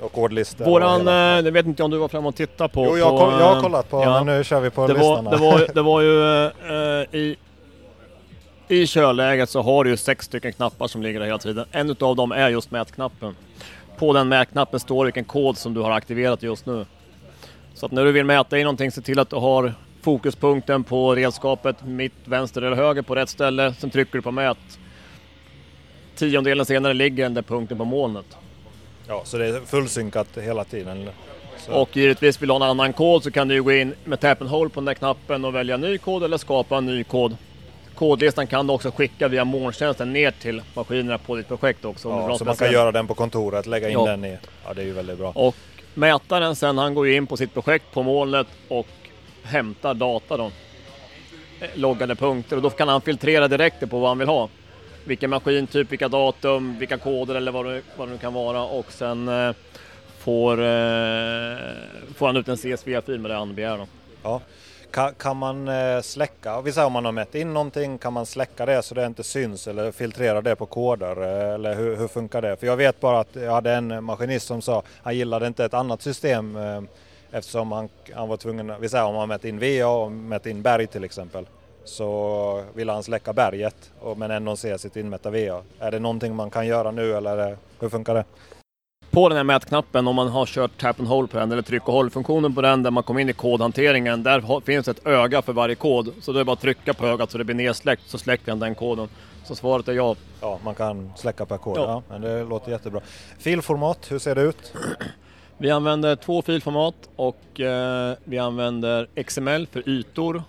Och kodlistor. Våran, jag vet inte om du var framme och tittade på... Jo, jag, på, jag har kollat på, ja, men nu kör vi på det listorna. Var, det, var, det var ju äh, i, i körläget så har du ju sex stycken knappar som ligger där hela tiden. En av dem är just mätknappen. På den mätknappen står vilken kod som du har aktiverat just nu. Så att när du vill mäta i någonting, se till att du har fokuspunkten på redskapet mitt, vänster eller höger på rätt ställe. Sen trycker du på mät. Tiondelen senare ligger den där punkten på molnet. Ja, så det är fullsynkat hela tiden? Så. Och givetvis vill du ha en annan kod så kan du gå in med tap and hold på den där knappen och välja ny kod eller skapa en ny kod. Kodlistan kan du också skicka via molntjänsten ner till maskinerna på ditt projekt också. Ja, så man kan göra den på kontoret, lägga in ja. den i... Ja, det är ju väldigt bra. Och mätaren sen, han går ju in på sitt projekt på molnet och hämtar data då. Eh, loggade punkter och då kan han filtrera direkt på vad han vill ha. Vilken maskintyp, vilka datum, vilka koder eller vad det, vad det nu kan vara och sen eh, får, eh, får han ut en CSV-fil med det han begär. Då. Ja. Kan, kan man eh, släcka, vi säger om man har mätt in någonting, kan man släcka det så det inte syns eller filtrera det på koder? Eh, eller hur, hur, funkar det? För jag vet bara att jag hade en maskinist som sa han gillade inte ett annat system eh, eftersom han, han var tvungen, vi säger om han mätt in VA och mätt in berg till exempel så ville han släcka berget men ändå se sitt inmätta VA. Är det någonting man kan göra nu eller hur funkar det? på den här mätknappen, om man har kört tap and hold på den eller tryck och håll-funktionen på den där man kommer in i kodhanteringen, där finns ett öga för varje kod. Så då är det bara att trycka på ögat så det blir nedsläckt så släcker den den koden. Så svaret är ja. Ja, man kan släcka per kod. Ja. ja men det låter jättebra. Filformat, hur ser det ut? Vi använder två filformat och eh, vi använder XML för ytor.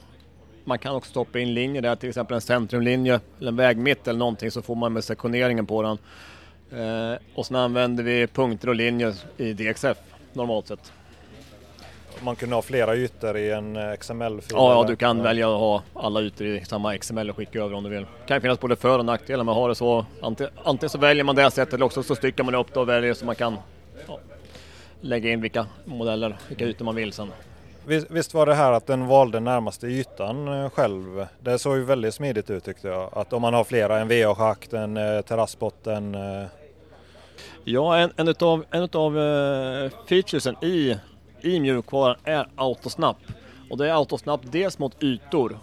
Man kan också stoppa in linjer där, till exempel en centrumlinje eller en vägmitt eller någonting så får man med sektioneringen på den. Eh, och sen använder vi punkter och linjer i DXF normalt sett. Man kunde ha flera ytor i en eh, XML-fil? Ja, ja, du kan ja. välja att ha alla ytor i samma XML och skicka över om du vill. Det kan finnas både för och nackdelar med att ha det så. Antingen så väljer man det sättet eller också så styckar man upp det och väljer så man kan ja, lägga in vilka modeller, vilka ytor man vill sen. Visst var det här att den valde närmaste ytan eh, själv. Det såg ju väldigt smidigt ut tyckte jag. Att om man har flera, en eh, VA-schakt, en terrassbotten. Ja, en, en utav, en utav uh, featuresen i, i mjukvaran är autosnap. Och det är autosnap dels mot ytor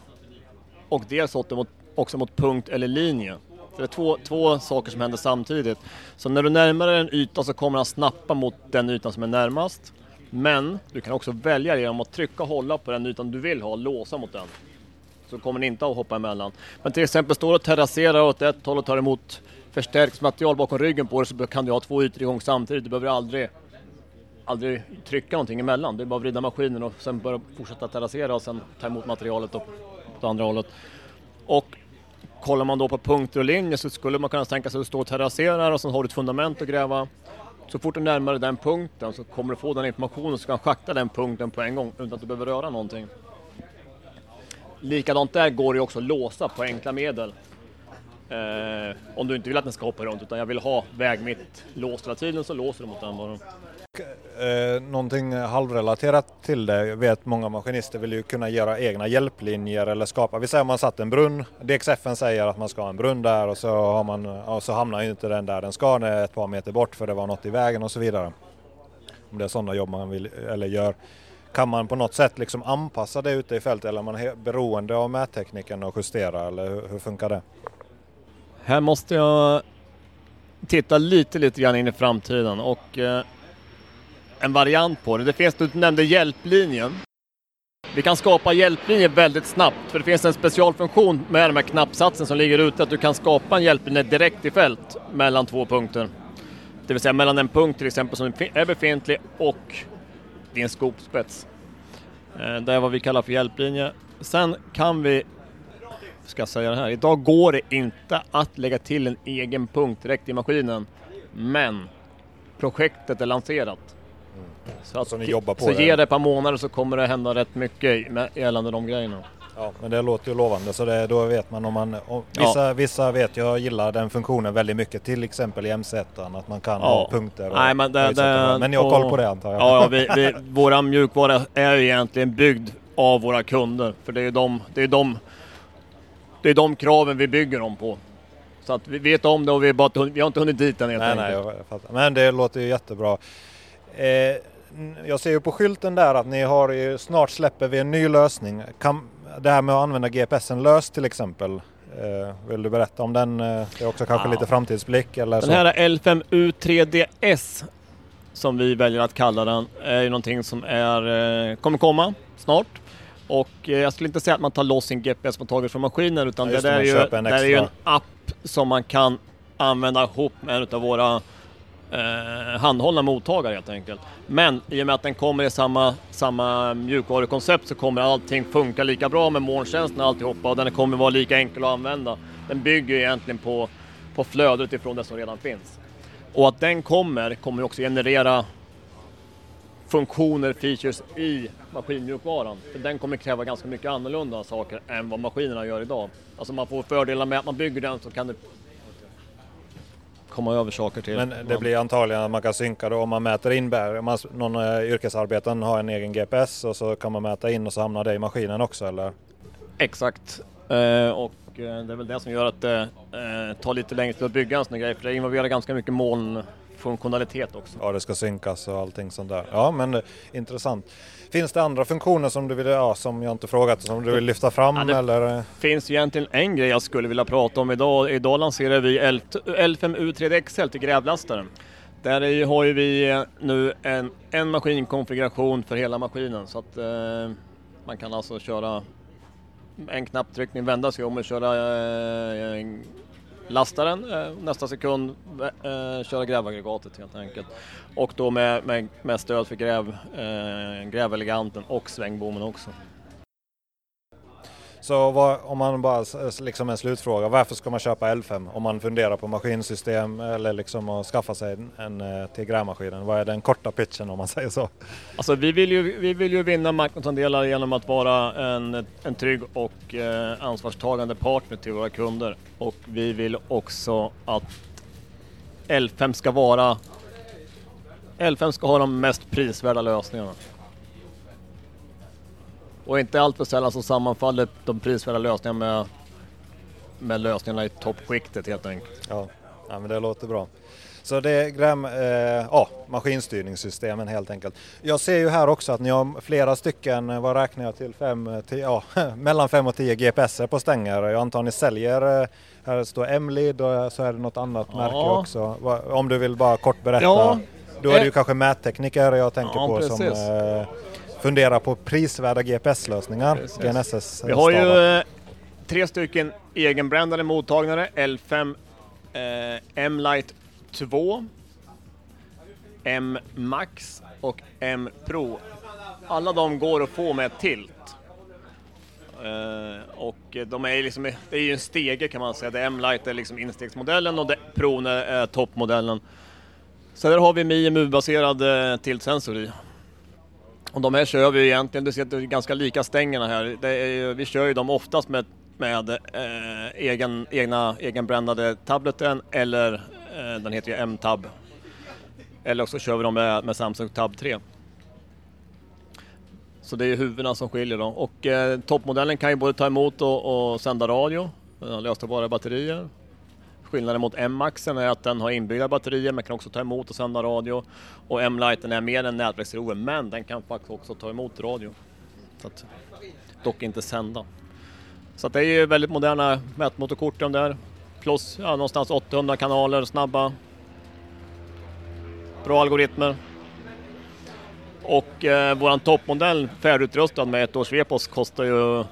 och dels mot, också mot punkt eller linje. det är två, två saker som händer samtidigt. Så när du närmar dig en yta så kommer han snappa mot den ytan som är närmast. Men du kan också välja genom att trycka och hålla på den ytan du vill ha, låsa mot den. Så kommer den inte att hoppa emellan. Men till exempel står du och terrasserar åt ett håll och tar emot förstärksmaterial bakom ryggen på dig så kan du ha två ytor igång samtidigt. Du behöver aldrig, aldrig trycka någonting emellan. Det är bara att vrida maskinen och sen börja fortsätta terrassera och sen ta emot materialet åt andra hållet. Och kollar man då på punkter och linjer så skulle man kunna tänka sig att du står och terrasserar och sen har du ett fundament att gräva så fort du närmar dig den punkten så kommer du få den informationen så kan schakta den punkten på en gång utan att du behöver röra någonting. Likadant där går det också att låsa på enkla medel. Eh, om du inte vill att den ska hoppa runt utan jag vill ha väg mitt låst hela tiden så låser du mot den bara. Eh, någonting halvrelaterat till det, vet många maskinister vill ju kunna göra egna hjälplinjer eller skapa, vi säger om man satt en brunn, DXFen säger att man ska ha en brunn där och så, har man, och så hamnar ju inte den där den ska, den ett par meter bort för det var något i vägen och så vidare. Om det är sådana jobb man vill, eller gör. Kan man på något sätt liksom anpassa det ute i fältet eller är man beroende av mättekniken och justera eller hur, hur funkar det? Här måste jag titta lite, lite grann in i framtiden och eh, en variant på det. Det finns, du nämnde hjälplinjen. Vi kan skapa hjälplinjer väldigt snabbt för det finns en specialfunktion med den här knappsatsen som ligger ute att du kan skapa en hjälplinje direkt i fält mellan två punkter. Det vill säga mellan en punkt till exempel som är befintlig och din skopspets. Eh, det är vad vi kallar för hjälplinje. Sen kan vi, ska jag säga det här, idag går det inte att lägga till en egen punkt direkt i maskinen. Men projektet är lanserat. Så, att, så ni jobbar på så det? ge det ett par månader så kommer det hända rätt mycket gällande de grejerna. Ja, men det låter ju lovande så det, då vet man om man... Om, vissa, ja. vissa vet jag gillar den funktionen väldigt mycket, till exempel i MC1 att man kan ja. ha punkter. Och, Nej, men, det, det, men ni har koll på det antar jag? Ja, ja vi, vi, våra mjukvara är ju egentligen byggd av våra kunder. För det är de, det är de, det är de kraven vi bygger dem på. Så att vi vet om det och vi, är bara, vi har inte hunnit dit än helt nej, enkelt. Nej, jag Men det låter ju jättebra. Eh, jag ser ju på skylten där att ni har ju, snart släpper vi en ny lösning. Kan, det här med att använda GPSen lös till exempel. Eh, vill du berätta om den? Eh, det är också kanske ja. lite framtidsblick eller Den här L5U3DS som vi väljer att kalla den är ju någonting som är, eh, kommer komma snart. Och eh, jag skulle inte säga att man tar loss sin GPS-mottagare från maskinen utan ja, det, där är ju, det är ju en app som man kan använda ihop med en av våra eh, handhållna mottagare helt enkelt. Men i och med att den kommer i samma, samma mjukvarukoncept så kommer allting funka lika bra med molntjänsten och alltihopa och den kommer vara lika enkel att använda. Den bygger egentligen på, på flödet ifrån det som redan finns. Och att den kommer, kommer också generera funktioner, features i maskinmjukvaran. För den kommer kräva ganska mycket annorlunda saker än vad maskinerna gör idag. Alltså man får fördelar med att man bygger den så kan det komma över saker till. Men det blir antagligen att man kan synka då om man mäter in bär. Om man, någon uh, yrkesarbetaren har en egen GPS och så kan man mäta in och så hamnar det i maskinen också eller? Exakt. Uh, och uh, det är väl det som gör att det tar lite längre tid att bygga en sån grej för det involverar ganska mycket molnfunktionalitet också. Ja, det ska synkas och allting sånt där. Ja, men intressant. Finns det andra funktioner som du vill, ja, som jag inte frågat, som du vill lyfta fram? Ja, det eller? finns egentligen en grej jag skulle vilja prata om idag. Idag lanserar vi L5U3D XL till grävlastaren. Där har ju vi nu en, en maskinkonfiguration för hela maskinen så att eh, man kan alltså köra en knapptryckning, vända sig om och köra eh, Lasta den, eh, nästa sekund eh, köra grävaggregatet helt enkelt. Och då med, med, med stöd för gräv, eh, gräveleganten och svängbommen också. Så vad, om man bara liksom en slutfråga, varför ska man köpa L5 om man funderar på maskinsystem eller liksom att skaffa sig en, en eh, till grävmaskinen? Vad är den korta pitchen om man säger så? Alltså vi vill ju, vi vill ju vinna marknadsandelar genom att vara en, en trygg och eh, ansvarstagande partner till våra kunder och vi vill också att L5 ska vara L5 ska ha de mest prisvärda lösningarna. Och inte allt för sällan så sammanfaller de prisvärda lösningarna med, med lösningarna i toppskiktet helt enkelt. Ja. ja, men det låter bra. Så det är gräm, eh, ja, maskinstyrningssystemen helt enkelt. Jag ser ju här också att ni har flera stycken, eh, vad räknar jag till, fem, tio, ja, mellan 5 och 10 GPSer på stänger. Jag antar ni säljer, eh, här står M-lid och så är det något annat ja. märke också. Om du vill bara kort berätta. Ja. Då är det ju kanske mättekniker jag tänker ja, på precis. som eh, funderar på prisvärda GPS-lösningar, GNSS. Vi har ju eh, tre stycken egenbrandade mottagare, L5 eh, M-Lite 2, M-Max och M-Pro. Alla de går att få med tilt. Uh, och de är liksom, det är ju en stege kan man säga. Det M-Lite är liksom instegsmodellen och det Pro är toppmodellen. Så där har vi MIMU-baserad uh, tiltsensor i. Och de här kör vi egentligen, du ser att det är ganska lika stängerna här. Är, vi kör ju dem oftast med, med eh, egen, egna, egenbrändade tableten eller eh, den heter ju M-Tab. Eller också kör vi dem med, med Samsung Tab 3. Så det är huvudena som skiljer dem. Och eh, toppmodellen kan ju både ta emot och, och sända radio. Den batterier. Skillnaden mot M-Maxen är att den har inbyggda batterier men kan också ta emot och sända radio. Och M-lighten är mer en nätverksrover men den kan faktiskt också ta emot radio. Så att, dock inte sända. Så det är ju väldigt moderna mätmotorkort de där. Plus ja, någonstans 800 kanaler, snabba. Bra algoritmer. Och eh, våran toppmodell färdigutrustad med ett års Vepos kostar ju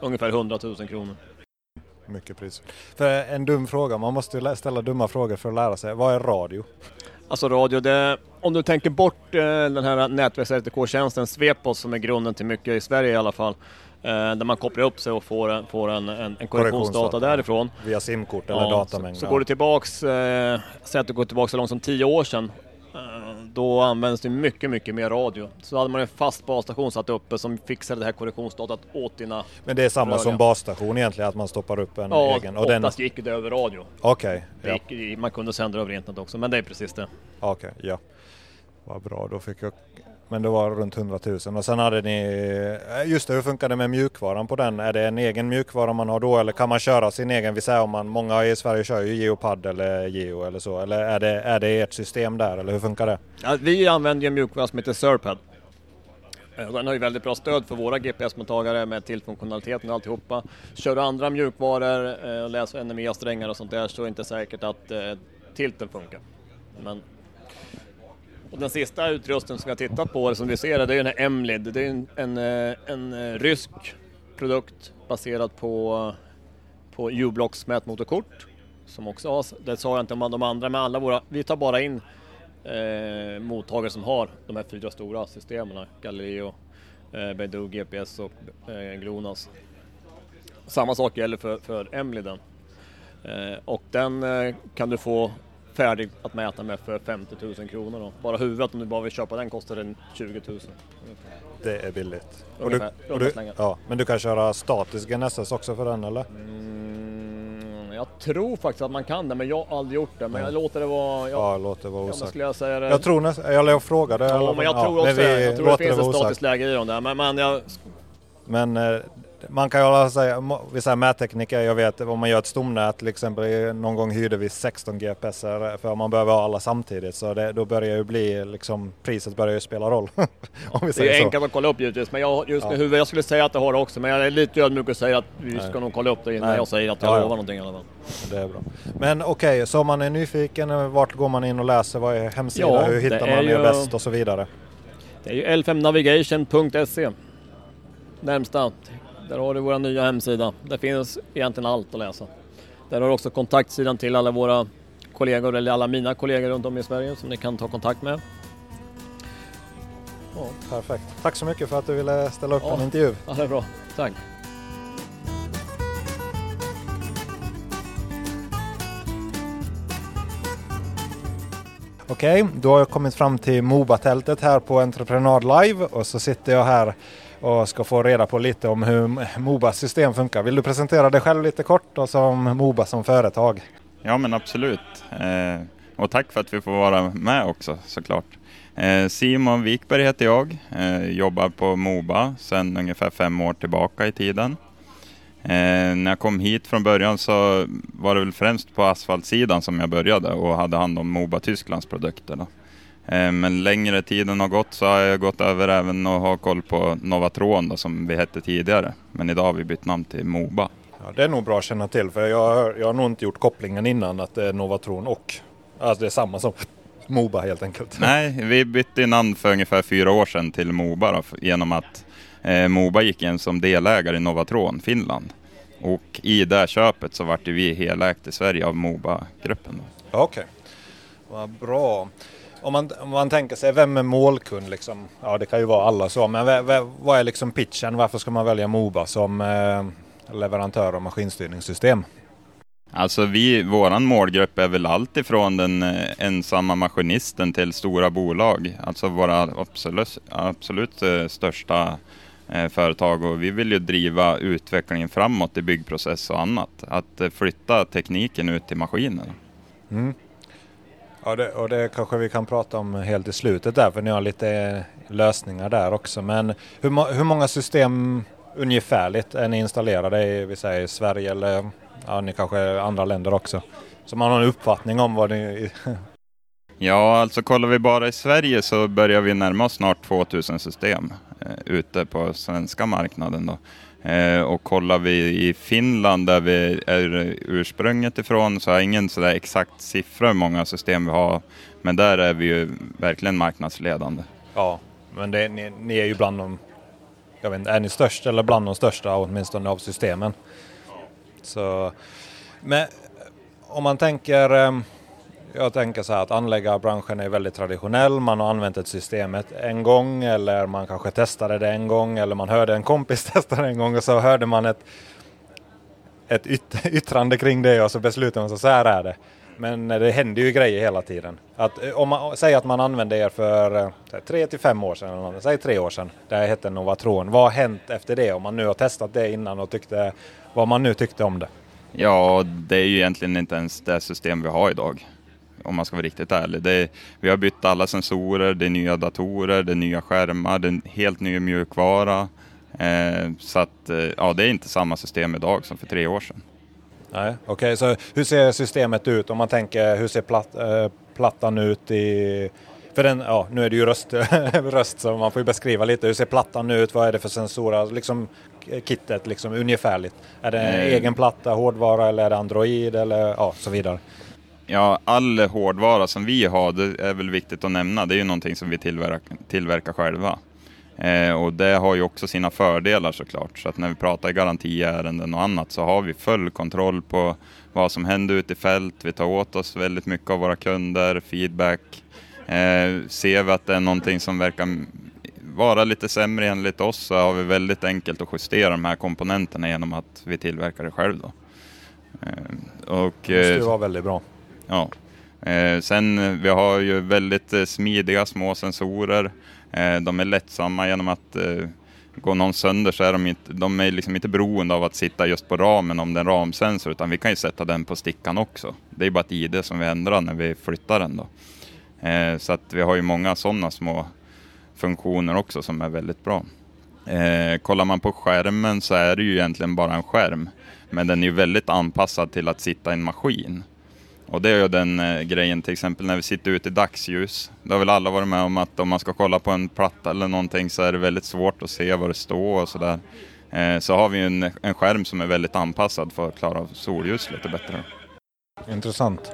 ungefär 100 000 kronor. Mycket pris. För en dum fråga, man måste ju ställa dumma frågor för att lära sig. Vad är radio? Alltså radio, det, om du tänker bort eh, den här nätverks RTK-tjänsten Svepos som är grunden till mycket i Sverige i alla fall. Eh, där man kopplar upp sig och får, får en, en, en korrektionsdata därifrån. Via simkort eller ja, datamängd. Så, så går du tillbaks, eh, säg att du går tillbaks så långt som 10 år sedan. Eh, då används det mycket, mycket mer radio. Så hade man en fast basstation satt uppe som fixade det här korrektionsdatat åt dina Men det är samma röriga. som basstation egentligen, att man stoppar upp en ja, egen? Ja, oftast den... gick det över radio. Okej. Okay, ja. Man kunde sända över internet också, men det är precis det. Okej, okay, ja. Vad bra, då fick jag men det var runt 100 000 och sen hade ni, eh, just det, hur funkar det med mjukvaran på den? Är det en egen mjukvara man har då eller kan man köra sin egen? Vi säger om man, många i Sverige kör ju Geopad eller Geo eller så, eller är det, är det ert system där eller hur funkar det? Ja, vi använder ju en mjukvara som heter Surpad. Eh, den har ju väldigt bra stöd för våra GPS-mottagare med tillfunktionaliteten och alltihopa. Kör du andra mjukvaror eh, och läser NMEA-strängar och sånt där så är det inte säkert att tilten funkar. Men och den sista utrustningen som vi har tittat på, som vi ser det, det är den här Emlid. Det är en, en, eh, en eh, rysk produkt baserad på, på U-blocks mätmotorkort. Som också har, det sa jag inte om de andra, men alla våra, vi tar bara in eh, mottagare som har de här fyra stora systemen. Galileo, eh, Beidou, GPS och eh, GLONASS. Samma sak gäller för, för Emliden. Eh, och den eh, kan du få färdig att mäta med för 50 000 kronor. Då. Bara huvudet om du bara vill köpa den kostar den 20 000. Det är billigt. Ungefär, och du, och du, ja, men du kan köra statisk GNSS också för den eller? Mm, jag tror faktiskt att man kan det men jag har aldrig gjort det. Men jag låter det vara... Jag, ja, låter det vara osagt. Jag, säga det. jag tror nästan, jag frågade. Ja, men jag tror också ja, vi, Jag tror det finns ett statiskt läge i dem där. Men, men jag... Men eh, man kan ju alla säga, vissa mättekniker, jag vet om man gör ett stomnät till exempel, någon gång hyrde vi 16 GPS för man behöver ha alla samtidigt så det, då börjar ju bli liksom, priset börjar ju spela roll. om vi säger det är så. enkelt att kolla upp givetvis, men jag, just ja. jag skulle säga att det har det också, men jag är lite ödmjuk och säger att vi ska Nej. nog kolla upp det innan Nej. jag säger att jag ja, lovar någonting i alla fall. Det är bra. Men okej, okay, så om man är nyfiken, vart går man in och läser, vad är hemsidan, ja, hur hittar man er bäst och så vidare? Det är ju l5navigation.se närmsta där har du vår nya hemsida. Där finns egentligen allt att läsa. Där har du också kontaktsidan till alla våra kollegor, eller alla mina kollegor runt om i Sverige som ni kan ta kontakt med. Ja. Perfekt. Tack så mycket för att du ville ställa upp ja. en intervju. Ja, det är bra. Tack. Okej, då har jag kommit fram till Moba-tältet här på Entreprenad Live och så sitter jag här och ska få reda på lite om hur Mobas system funkar. Vill du presentera dig själv lite kort och som Moba som företag? Ja men absolut. Eh, och tack för att vi får vara med också såklart. Eh, Simon Wikberg heter jag, eh, jobbar på Moba sedan ungefär fem år tillbaka i tiden. Eh, när jag kom hit från början så var det väl främst på asfaltsidan som jag började och hade hand om Moba Tysklands produkter. Då. Eh, men längre tiden har gått så har jag gått över även och har koll på Novatron då, som vi hette tidigare. Men idag har vi bytt namn till Moba. Ja, det är nog bra att känna till för jag har, jag har nog inte gjort kopplingen innan att det är Novatron och alltså det är samma som Moba helt enkelt. Nej, vi bytte namn för ungefär fyra år sedan till Moba då, genom att eh, Moba gick in som delägare i Novatron Finland. Och i det köpet så vart vi helägt i Sverige av Moba-gruppen. Okej, okay. vad bra. Om man, om man tänker sig, vem är målkund liksom? Ja, det kan ju vara alla så, men vad är liksom pitchen? Varför ska man välja Moba som eh, leverantör av maskinstyrningssystem? Alltså vi, våran målgrupp är väl allt ifrån den eh, ensamma maskinisten till stora bolag. Alltså våra absolut, absolut eh, största eh, företag och vi vill ju driva utvecklingen framåt i byggprocess och annat. Att flytta tekniken ut till maskinerna. Mm. Ja, det, och det kanske vi kan prata om helt i slutet där, för ni har lite lösningar där också. Men hur, hur många system ungefärligt är ni installerade i, vi säger Sverige eller ja, ni kanske andra länder också? Så man har en uppfattning om vad ni... ja, alltså kollar vi bara i Sverige så börjar vi närma oss snart 2000 system eh, ute på svenska marknaden. Då. Eh, och kollar vi i Finland där vi är ursprunget ifrån så har jag ingen sådär exakt siffra hur många system vi har. Men där är vi ju verkligen marknadsledande. Ja, men det, ni, ni är ju bland de, jag vet inte, är ni störst eller bland de största åtminstone av systemen? Så, men om man tänker, ehm, jag tänker så här att anläggarbranschen är väldigt traditionell. Man har använt ett systemet en gång eller man kanske testade det en gång eller man hörde en kompis testa det en gång och så hörde man ett, ett yt yttrande kring det och så beslutade man sig så här är det. Men eh, det händer ju grejer hela tiden. Att, eh, om man säger att man använde er för eh, tre till fem år sedan, eller säg tre år sedan, det här hette Novatron. Vad har hänt efter det? Om man nu har testat det innan och tyckte vad man nu tyckte om det. Ja, det är ju egentligen inte ens det system vi har idag. Om man ska vara riktigt ärlig. Är, vi har bytt alla sensorer, det är nya datorer, det är nya skärmar, det är helt ny mjukvara. Eh, så att, eh, ja, det är inte samma system idag som för tre år sedan. Nej, Okej, okay, så hur ser systemet ut om man tänker hur ser platt, äh, plattan ut i för den, ja, nu är det ju röst, röst så man får ju beskriva lite. Hur ser plattan ut? Vad är det för sensorer? Liksom kittet liksom ungefärligt. Är det en mm. egen platta, hårdvara eller är det Android eller ja, så vidare? Ja, all hårdvara som vi har, det är väl viktigt att nämna, det är ju någonting som vi tillverkar, tillverkar själva. Eh, och det har ju också sina fördelar såklart. Så att när vi pratar garantiärenden och annat så har vi full kontroll på vad som händer ute i fält. Vi tar åt oss väldigt mycket av våra kunder, feedback. Eh, ser vi att det är någonting som verkar vara lite sämre enligt oss så har vi väldigt enkelt att justera de här komponenterna genom att vi tillverkar det själv. Då. Eh, och, det måste ju vara väldigt bra. Ja. Eh, sen eh, vi har ju väldigt eh, smidiga små sensorer. Eh, de är lättsamma genom att eh, går någon sönder så är de inte, de är liksom inte beroende av att sitta just på ramen om det är en ramsensor utan vi kan ju sätta den på stickan också. Det är bara ett ID som vi ändrar när vi flyttar den då. Eh, så att vi har ju många sådana små funktioner också som är väldigt bra. Eh, kollar man på skärmen så är det ju egentligen bara en skärm. Men den är ju väldigt anpassad till att sitta i en maskin. Och det är ju den eh, grejen till exempel när vi sitter ute i dagsljus. Det har väl alla varit med om att om man ska kolla på en platta eller någonting så är det väldigt svårt att se vad det står och sådär. Eh, så har vi en, en skärm som är väldigt anpassad för att klara av solljus lite bättre. Intressant.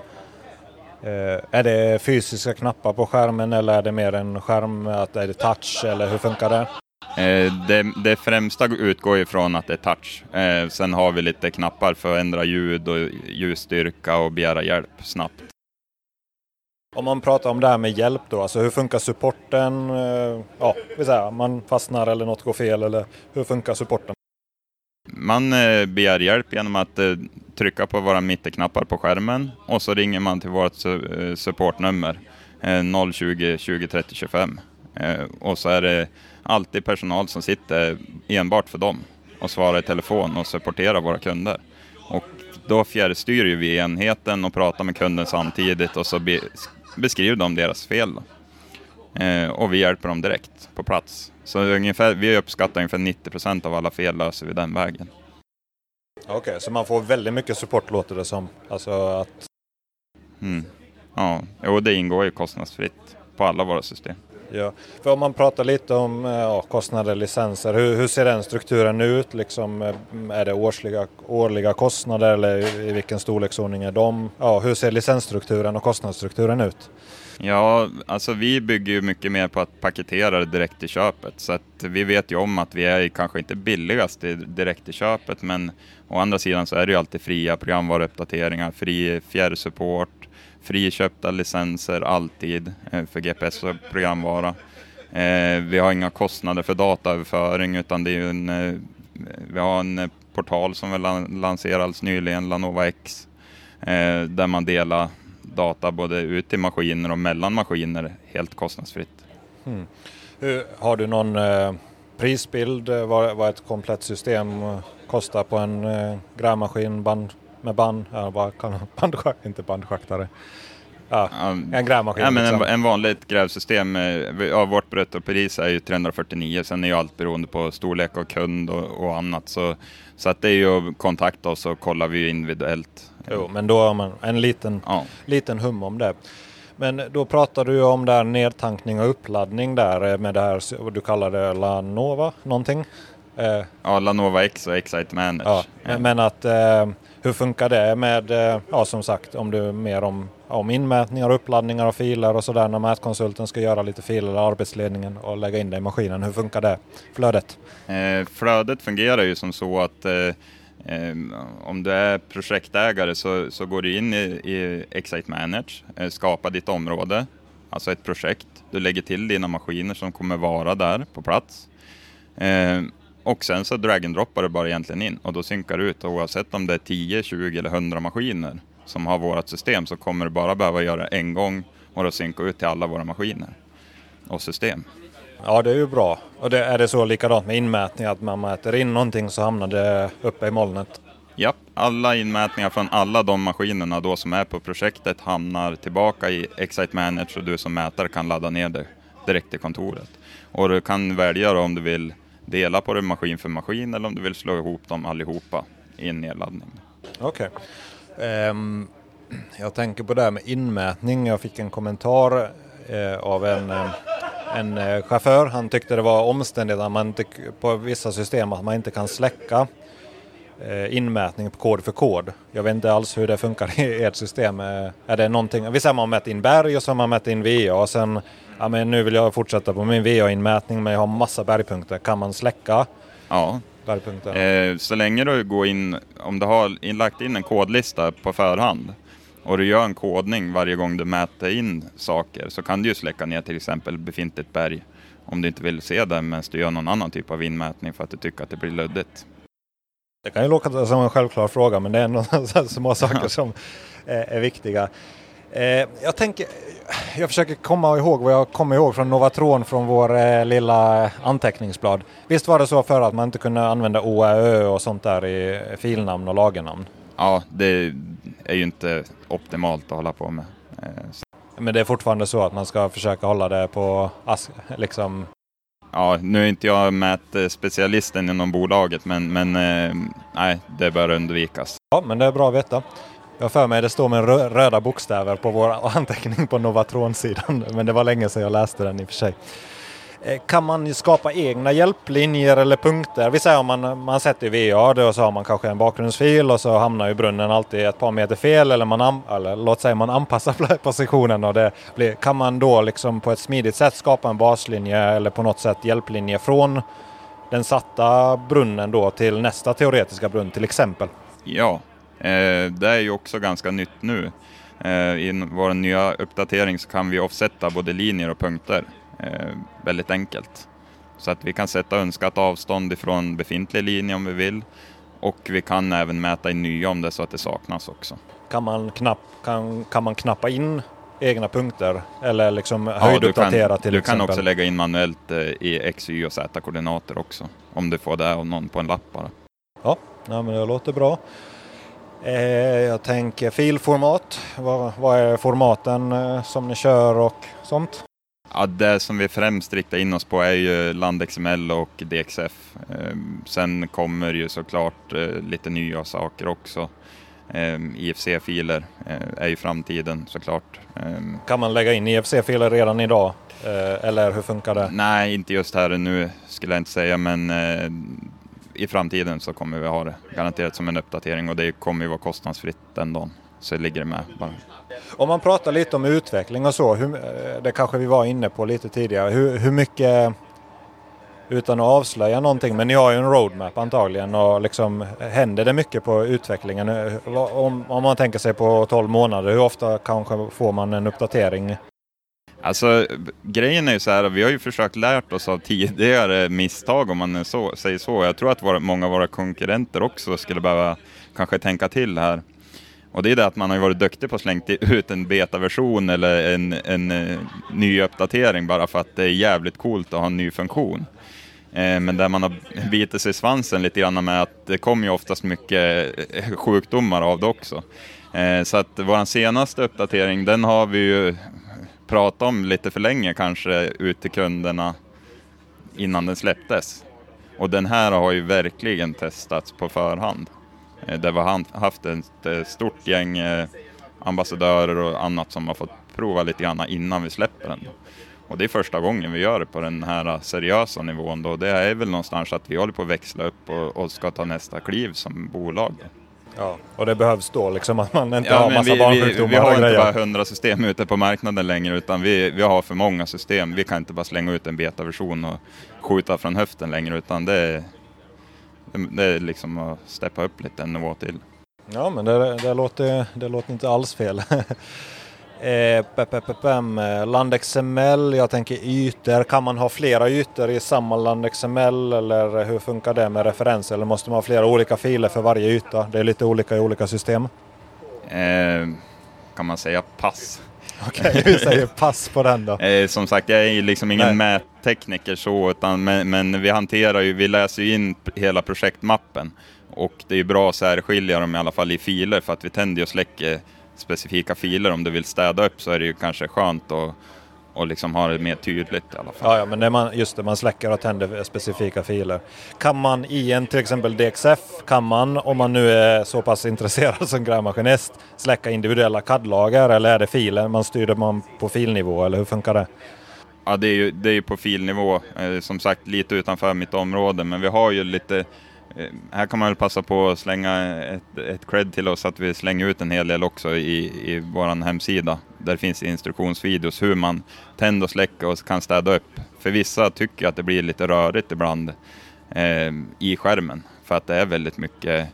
Eh, är det fysiska knappar på skärmen eller är det mer en skärm, att är det touch eller hur funkar det? Eh, det, det främsta utgår ifrån att det är touch. Eh, sen har vi lite knappar för att ändra ljud och ljusstyrka och begära hjälp snabbt. Om man pratar om det här med hjälp då, alltså hur funkar supporten? Eh, ja, säger, man fastnar eller något går fel eller hur funkar supporten? Man begär hjälp genom att trycka på våra mitteknappar på skärmen och så ringer man till vårt supportnummer 020 20 30 25 och så är det alltid personal som sitter enbart för dem och svarar i telefon och supporterar våra kunder. Och då fjärrstyr vi enheten och pratar med kunden samtidigt och så be beskriver de deras fel. och vi hjälper dem direkt på plats. Så ungefär, vi uppskattar ungefär 90 procent av alla fel löser vi den vägen. Okej, okay, så man får väldigt mycket support låter det som? Alltså att... Mm. Ja, jo, det ingår ju kostnadsfritt på alla våra system. Ja, för om man pratar lite om eh, ja, kostnader, licenser, hur, hur, ser den strukturen ut? Liksom, eh, är det årsliga, årliga kostnader eller i vilken storleksordning är de? Ja, hur ser licensstrukturen och kostnadsstrukturen ut? Ja, alltså vi bygger ju mycket mer på att paketera det direkt i köpet. Så att vi vet ju om att vi är kanske inte billigast direkt i köpet, men å andra sidan så är det ju alltid fria programvaruuppdateringar, fri fjärrsupport, friköpta licenser alltid eh, för GPS och programvara. Eh, vi har inga kostnader för dataöverföring utan det är en, eh, vi har en portal som vi lanserades nyligen, Lanova X, där man delar data både ut till maskiner och mellan maskiner helt kostnadsfritt. Mm. Har du någon prisbild vad, ett komplett system kostar på en grävmaskin band, med band, ja, vad kan, bandschack, inte bandschaktare. Ja, en grävmaskin. Ja, men liksom. en, en vanligt grävsystem, eh, ja, vårt bruttopris är ju 349, sen är ju allt beroende på storlek och kund och, och annat. Så, så att det är ju att kontakta oss så kollar vi individuellt. Jo, men då har man en liten, ja. liten hum om det. Men då pratar du om där nedtankning och uppladdning där med det här, du kallar det Lanova någonting? Eh, Ja, Lanova X och Excite Manage. ja. Men, men att eh, hur funkar det med, eh, ja som sagt, om du mer om, om inmätningar uppladdningar av filer och sådär när mätkonsulten ska göra lite filer i arbetsledningen och lägga in det i maskinen. Hur funkar det flödet? Eh, flödet fungerar ju som så att eh, eh, om du är projektägare så, så går du in i, i Excite Manage, eh, skapar ditt område, alltså ett projekt. Du lägger till dina maskiner som kommer vara där på plats. Eh, och sen så drag and droppar du bara egentligen in och då synkar du ut. Och oavsett om det är 10, 20 eller 100 maskiner som har vårt system så kommer du bara behöva göra en gång och då synka ut till alla våra maskiner och system. Ja, det är ju bra. Och det, är det så likadant med inmätning att man mäter in någonting så hamnar det uppe i molnet? Ja, alla inmätningar från alla de maskinerna då som är på projektet hamnar tillbaka i Excite Manage och du som mätare kan ladda ner det direkt i kontoret. Och du kan välja om du vill dela på det maskin för maskin eller om du vill slå ihop dem allihopa i en nedladdning. Okej. Ehm, jag tänker på det här med inmätning. Jag fick en kommentar uh, av en, uh, en eh, chaufför. Han tyckte det var omständigt att man inte, på vissa system att man inte kan släcka inmätning på kod för kod. Jag vet inte alls hur det funkar i ert system. Eh, Är det någonting, vi säger man har mätt in berg och så har man mätt in VA och sen ja, men nu vill jag fortsätta på min VA-inmätning men jag har massa bergpunkter. Kan man släcka Ja, bergpunkterna? eh, så länge du går in, om du har lagt in en kodlista på förhand och du gör en kodning varje gång du mäter in saker så kan du ju släcka ner till exempel befintligt berg om du inte vill se det medan du gör någon annan typ av inmätning för att du tycker att det blir luddigt. Det kan ju låta som en självklar fråga men det är ändå små saker Ja. som är, är viktiga. Eh, jag tänker, jag försöker komma ihåg vad jag kommer ihåg från Novatron från vår eh, lilla anteckningsblad. Visst var det så förr att man inte kunde använda O, Ä, Ö och sånt där i filnamn och lagernamn? Ja, det är ju inte optimalt att hålla på med. Eh, Men det är fortfarande så att man ska försöka hålla det på ask, liksom Ja, nu är inte jag mätspecialisten inom bolaget men, men eh, nej, det bör undvikas. Ja, men det är bra att veta. Jag har för mig det står med röda bokstäver på vår anteckning på Novatron-sidan. Men det var länge sedan jag läste den i och för sig. Eh, kan man skapa egna hjälplinjer eller punkter? Vi säger om man, man sätter VA då så har man kanske en bakgrundsfil och så hamnar ju brunnen alltid ett par meter fel eller, man eller låt säga man anpassar positionen och det blir, kan man då liksom på ett smidigt sätt skapa en baslinje eller på något sätt hjälplinje från den satta brunnen då till nästa teoretiska brunn till exempel? Ja, det är ju också ganska nytt nu. Eh, I vår nya uppdatering så kan vi offsetta både linjer och punkter eh, väldigt enkelt. Så att vi kan sätta önskat avstånd ifrån befintlig linje om vi vill och vi kan även mäta in nya om det är så att det saknas också. Kan man, knapp, kan, kan man knappa in egna punkter eller liksom du kan, höjduppdatera till du exempel? kan också lägga in manuellt eh, i X, Y och Z-koordinater också. Om du får det av någon på en lapp bara. Ja, men det låter bra. Eh, jag tänker filformat. Vad, vad är formaten eh, som ni kör och sånt? Ja, det som vi främst riktar in oss på är ju LandXML och DXF. Ehm, Sen kommer ju såklart eh, lite nya saker också. Ehm, IFC-filer är ju framtiden såklart. Ehm, Kan man lägga in IFC-filer redan idag? Eller hur funkar det? Nej, inte just här och nu skulle jag inte säga, men i framtiden så kommer vi ha det garanterat som en uppdatering och det kommer ju vara kostnadsfritt den dagen. Så ligger det med bara. Om man pratar lite om utveckling och så, hur, eh, det kanske vi var inne på lite tidigare. Hur, hur mycket, utan att avslöja någonting, men ni har ju en roadmap antagligen och liksom händer det mycket på utvecklingen? Eh, om, om man tänker sig på 12 månader, hur ofta kanske får man en uppdatering? Alltså grejen är ju så här, vi har ju försökt lärt oss av tidigare misstag om man så, säger så. Jag tror att våra, många av våra konkurrenter också skulle behöva kanske tänka till här. Och det är det att man har ju varit duktig på att slänga ut en betaversion eller en, en eh, ny uppdatering bara för att det är jävligt coolt att ha en ny funktion. Eh, men där man har bitit sig i svansen lite grann med att det kommer ju oftast mycket eh, sjukdomar av det också. Så att vår senaste uppdatering, den har vi ju prata om lite för länge kanske ut till kunderna innan den släpptes. Och den här har ju verkligen testats på förhand. Eh, där vi har haft ett eh, stort gäng eh, ambassadörer och annat som har fått prova lite grann innan vi släpper den. Och det är första gången vi gör det på den här seriösa nivån då. Det är väl någonstans att vi håller på att växla upp och, och ska ta nästa kliv som bolag. Ja, och det behövs då liksom att man inte Ja, har massa vi, barnsjukdomar vi, vi har inte grejer. bara 100 system ute på marknaden längre utan vi, vi har för många system. Vi kan inte bara slänga ut en betaversion och skjuta från höften längre utan det är, det är liksom att steppa upp lite en nivå till. Ja, men det, det, låter, det låter inte alls fel. eh. Eh, LandXML, jag tänker ytor. Kan man ha flera ytor i samma LandXML eller hur funkar det med referenser? Eller måste man ha flera olika filer för varje yta? Det är lite olika i olika system. Eh, kan man säga pass? Okej, vi säger pass på den då. Eh, som sagt, jag är ju liksom ingen Nej. mättekniker så, utan, men, men vi hanterar ju, vi läser ju in hela projektmappen och det är ju bra att särskilja dem i alla fall i filer för att vi tänder och släcker specifika filer. Om du vill städa upp så är det ju kanske skönt att och liksom ha det mer tydligt i alla fall. Ja, ja men det man, just det, man släcker och tänder specifika filer. Kan man i en till exempel DXF, kan man om man nu är så pass intresserad som grävmaskinist släcka individuella CAD-lager eller är det filer? Man styr man på filnivå eller hur funkar det? Ja, det är ju, det är ju på filnivå, eh, som sagt lite utanför mitt område, men vi har ju lite Eh, här kan man väl passa på att slänga ett, ett cred till oss att vi slänger ut en hel del också i, i vår hemsida. Där finns instruktionsvideos hur man tänder och släcker och kan städa upp. För vissa tycker att det blir lite rörigt ibland eh, i skärmen för att det är väldigt mycket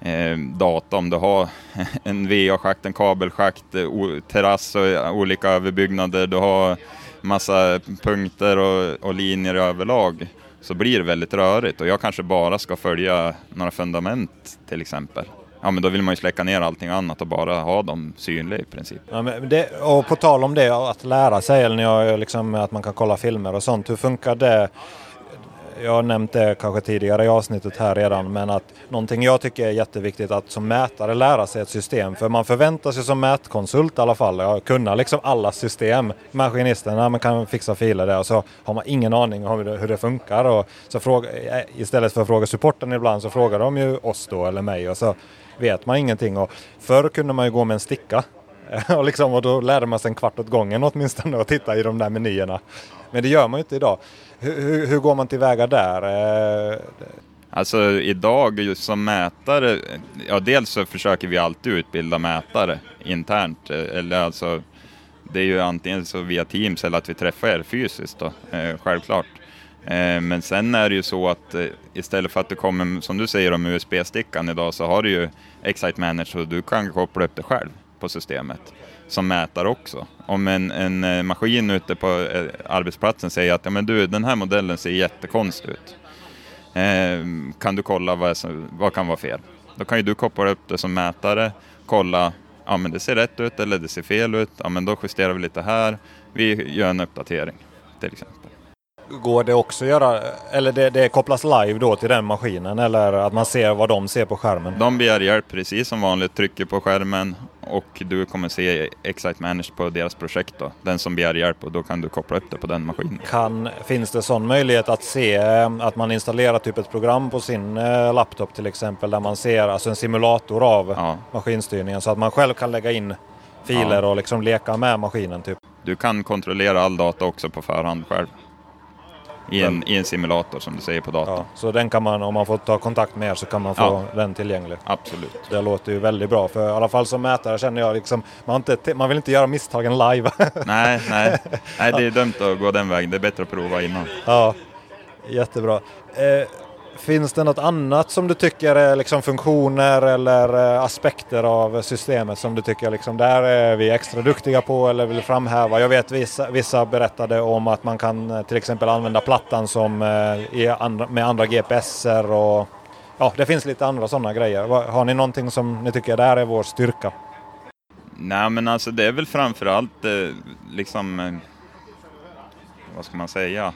eh, data om du har en VA-schakt, en kabelschakt, eh, terrass och olika överbyggnader, du har massa punkter och, och linjer överlag så blir det väldigt rörigt och jag kanske bara ska följa några fundament till exempel. Ja men då vill man ju släcka ner allting annat och bara ha dem synliga i princip. Ja, men det, och på tal om det att lära sig, eller liksom, att man kan kolla filmer och sånt. Hur funkar det? Jag har nämnt det kanske tidigare i avsnittet här redan, men att någonting jag tycker är jätteviktigt att som mätare lära sig ett system. För man förväntar sig som mätkonsult i alla fall att kunna liksom alla system. Maskinisten man kan fixa filer där och så har man ingen aning om hur det, hur det funkar. Och så fråga, eh, istället för att fråga supporten ibland så frågar de ju oss då eller mig och så vet man ingenting. Och förr kunde man ju gå med en sticka och, liksom, och då lärde man sig en kvart åt gången åtminstone och titta i de där menyerna. Men det gör man ju inte idag. Hur, hur, hur går man tillväga där? Eh, alltså idag just som mätare, ja dels så försöker vi alltid utbilda mätare internt, eh, eller alltså det är ju antingen så via Teams eller att vi träffar er fysiskt då, eh, självklart. Men sen är det ju så att istället för att det kommer, som du säger om USB-stickan idag, så har du ju Excite Manager och du kan koppla upp det själv på systemet som mätare också. Om en, en eh, maskin ute på eh, arbetsplatsen säger att ja, men du, den här modellen ser jättekonstig ut. Eh, kan du kolla vad, som, vad kan vara fel? Då kan ju du koppla upp det som mätare, kolla, ja men det ser rätt ut eller det ser fel ut, ja men då justerar vi lite här, vi gör en uppdatering till exempel går det också att göra, eller det, det kopplas live då till den maskinen eller att man ser vad de ser på skärmen? De begär hjälp precis som vanligt, trycker på skärmen och du kommer se Excite Manage på deras projekt då, den som begär hjälp och då kan du koppla upp det på den maskinen. Kan, finns det sån möjlighet att se eh, att man installerar typ ett program på sin eh, laptop till exempel där man ser alltså en simulator av Ja. maskinstyrningen så att man själv kan lägga in filer Ja. och liksom leka med maskinen typ? Du kan kontrollera all data också på förhand själv. I en, i en simulator som du säger på datorn. Ja, så den kan man, om man får ta kontakt med er så kan man få Ja. den tillgänglig. Absolut. Det låter ju väldigt bra för i alla fall som mätare känner jag liksom, man, inte, man vill inte göra misstagen live. Nej, nej, nej, det är dumt att gå den vägen. Det är bättre att prova innan. ja, jättebra. Eh, finns det något annat som du tycker är liksom funktioner eller eh, aspekter av systemet som du tycker liksom, där är vi extra duktiga på eller vill framhäva? Jag vet vissa, vissa berättade om att man kan eh, till exempel använda plattan som eh, andra, med andra GPSer och ja, det finns lite andra sådana grejer. Har ni någonting som ni tycker där är vår styrka? Nej, men alltså det är väl framförallt liksom, vad ska man säga?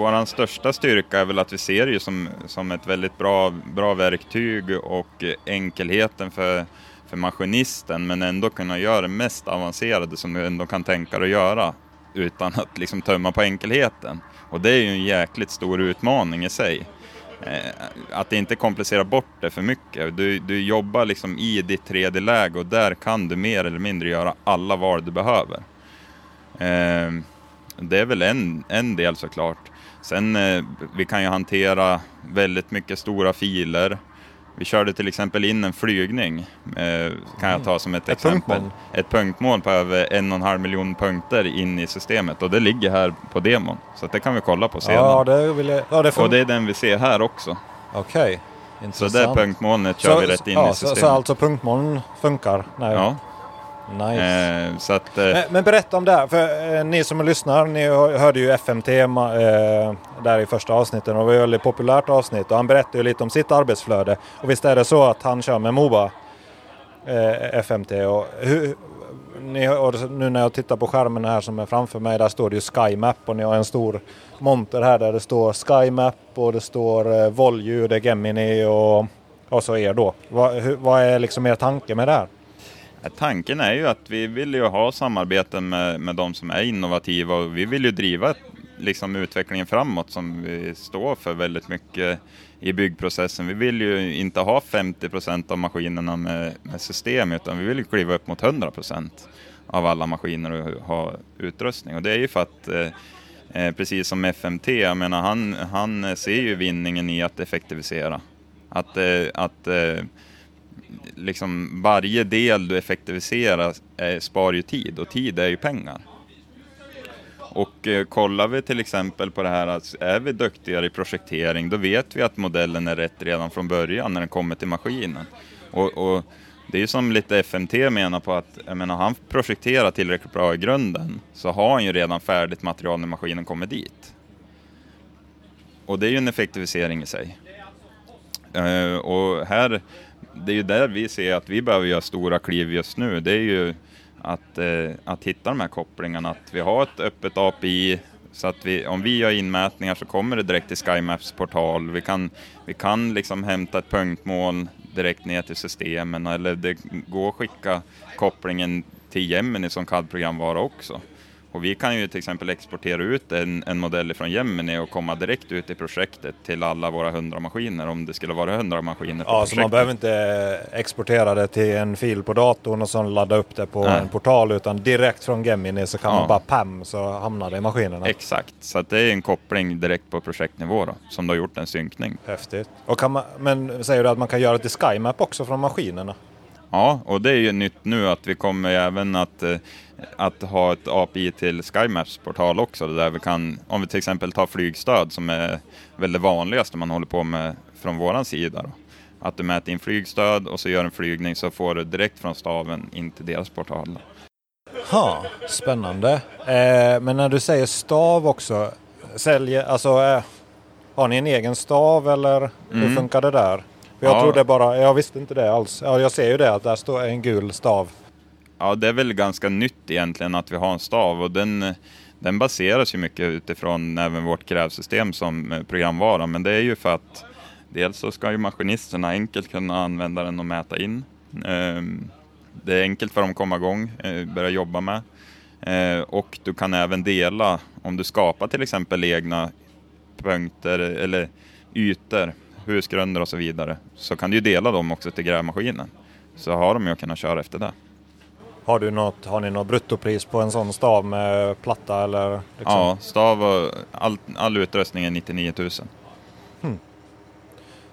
Vår största styrka är väl att vi ser det ju som, som ett väldigt bra, bra verktyg och enkelheten för, för maskinisten men ändå kunna göra det mest avancerade som du ändå kan tänka dig att göra utan att liksom tömma på enkelheten. Och det är ju en jäkligt stor utmaning i sig. Eh, att inte komplicera bort det för mycket. Du, du jobbar liksom i ditt 3D-läge och där kan du mer eller mindre göra alla val du behöver. Eh, det är väl en, en del såklart. Sen eh, vi kan ju hantera väldigt mycket stora filer. Vi körde till exempel in en flygning, eh, kan jag ta som ett, Ett exempel. punktmål. Ett punktmål på över en och en halv miljon punkter in i systemet och det ligger här på demon. Så det kan vi kolla på sedan. Ja, det vill jag... Ja, det får... och det är den vi ser här också. Okej, Så intressant. det punktmålet kör vi rätt in ja, i så, systemet. så alltså punktmoln funkar? Nej. ja. Nice. Eh, så att, eh, Men, men berätta om det här, för eh, ni som lyssnar, ni hör- hörde ju FMT där i första avsnittet och det var ett väldigt populärt avsnitt och han berättade ju lite om sitt arbetsflöde. Och visst är det så att han kör med Moba FMT och hur, ni, nu när jag tittar på skärmen här som är framför mig, där står det ju SkyMap och ni har en stor monter här där det står SkyMap och det står eh, Volju, det är Gemini och, och så er då. Vad, hur, vad är liksom er tanke med det här? Eh, tanken är ju att vi vill ju ha samarbeten med, med de som är innovativa och vi vill ju driva liksom, utvecklingen framåt som vi står för väldigt mycket i byggprocessen. Vi vill ju inte ha 50 procent av maskinerna med, med system utan vi vill ju kliva upp mot 100 procent av alla maskiner och ha utrustning. Och det är ju för att eh, eh precis som FMT, jag menar han, han ser ju vinningen i att effektivisera. Att, eh, att eh, liksom varje del du effektiviserar eh, spar ju tid och tid är ju pengar. Och eh, kollar vi till exempel på det här att är vi duktigare i projektering då vet vi att modellen är rätt redan från början när den kommer till maskinen. Och, och det är ju som lite FMT menar på att jag menar, han projekterar tillräckligt bra i grunden så har han ju redan färdigt material när maskinen kommer dit. Och det är ju en effektivisering i sig. Eh, och här, det är ju där vi ser att vi behöver göra stora kliv just nu. Det är ju att, eh, att hitta de här kopplingarna, att vi har ett öppet API så att vi, om vi gör inmätningar så kommer det direkt till SkyMaps portal. Vi kan, vi kan liksom hämta ett punktmål direkt ner till systemen eller det går att skicka kopplingen till Gemini som CAD-programvara också. Och vi kan ju till exempel exportera ut en, en modell från Gemini och komma direkt ut i projektet till alla våra 100 maskiner om det skulle vara 100 maskiner Ja, så man behöver inte exportera det till en fil på datorn och sen ladda upp det på Nej. en portal utan direkt från Gemini så kan Ja. man bara pam så hamnar det i maskinerna. Exakt, så det är en koppling direkt på projektnivå då, som du har gjort en synkning. Häftigt. Och man, men säger du att man kan göra det till SkyMap också från maskinerna? Ja, och det är ju nytt nu att vi kommer även att, eh, att ha ett API till SkyMaps portal också, där vi kan, om vi till exempel tar flygstöd som är väl det vanligaste man håller på med från våran sida. Då. Att du mäter in flygstöd och så gör en flygning så får du direkt från staven in till deras portal. Ha, spännande. Eh, men när du säger stav också, säljer, alltså eh, har ni en egen stav eller hur Mm. funkar det där? För jag Ja. trodde bara, jag visste inte det alls. Ja, jag ser ju det att där står en gul stav. Ja, det är väl ganska nytt egentligen att vi har en stav och den, den baseras ju mycket utifrån även vårt grävsystem som programvara. Men det är ju för att dels så ska ju maskinisterna enkelt kunna använda den och mäta in. Ehm, Det är enkelt för dem att komma igång, eh, börja jobba med. Eh, Och du kan även dela, om du skapar till exempel egna punkter eller ytor, husgrunder och så vidare, så kan du ju dela dem också till grävmaskinen. Så har de ju att kunna köra efter det. Har, du något, har ni något bruttopris på en sån stav med platta eller? Liksom? Ja, stav och all, all utrustning är 99 000.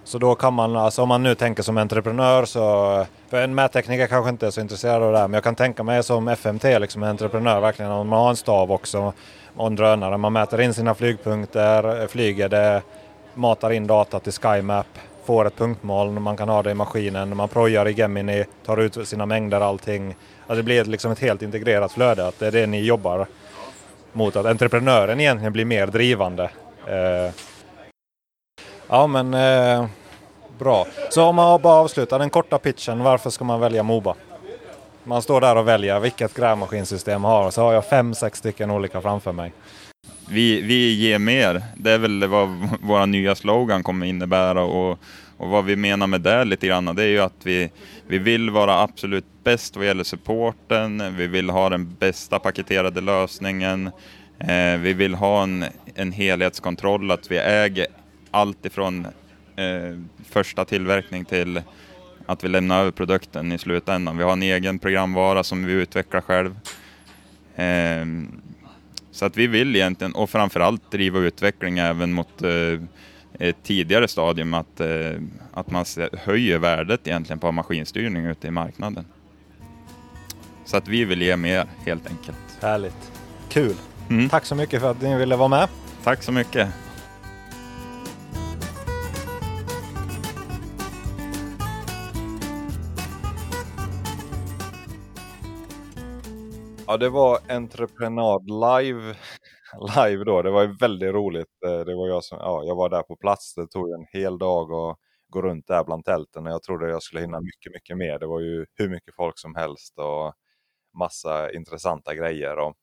Så då kan man, alltså om man nu tänker som entreprenör så, för en mättekniker kanske inte är så intresserad av det här, men jag kan tänka mig som FMT, liksom en entreprenör verkligen, om man har en stav också och en drönare, man mäter in sina flygpunkter, flyger det, matar in data till SkyMap, får ett punktmoln, man kan ha det i maskinen, man projar i Gemini, tar ut sina mängder allting. Alltså det blir liksom ett helt integrerat flöde, att det är det ni jobbar mot, att entreprenören egentligen blir mer drivande. Eh, Ja men eh, bra. Så om man bara avslutar den korta pitchen, varför ska man välja Moba? Man står där och väljer vilket grävmaskinsystem man har så har jag fem, sex stycken olika framför mig. Vi, vi ger mer. Det är väl vad vår nya slogan kommer innebära och, och vad vi menar med det lite grann, det är ju att vi, vi vill vara absolut bäst vad gäller supporten. Vi vill ha den bästa paketerade lösningen. Eh, vi vill ha en, en helhetskontroll, att vi äger allt ifrån eh, första tillverkning till att vi lämnar över produkten i slutändan. Vi har en egen programvara som vi utvecklar själv. Eh, så att vi vill egentligen, och framförallt driva utveckling även mot eh, ett tidigare stadium, att, eh, att man höjer värdet egentligen på maskinstyrning ute i marknaden. Så att vi vill ge mer helt enkelt. Härligt. Kul. Mm. Tack så mycket för att ni ville vara med. Tack så mycket. Ja, det var Entreprenad live, live då. Det var ju väldigt roligt. Eh, det var jag, som, ja, jag var där på plats. Det tog en hel dag att gå runt där bland tälten. Jag trodde jag skulle hinna mycket, mycket mer. Det var ju hur mycket folk som helst och massa intressanta grejer. Och,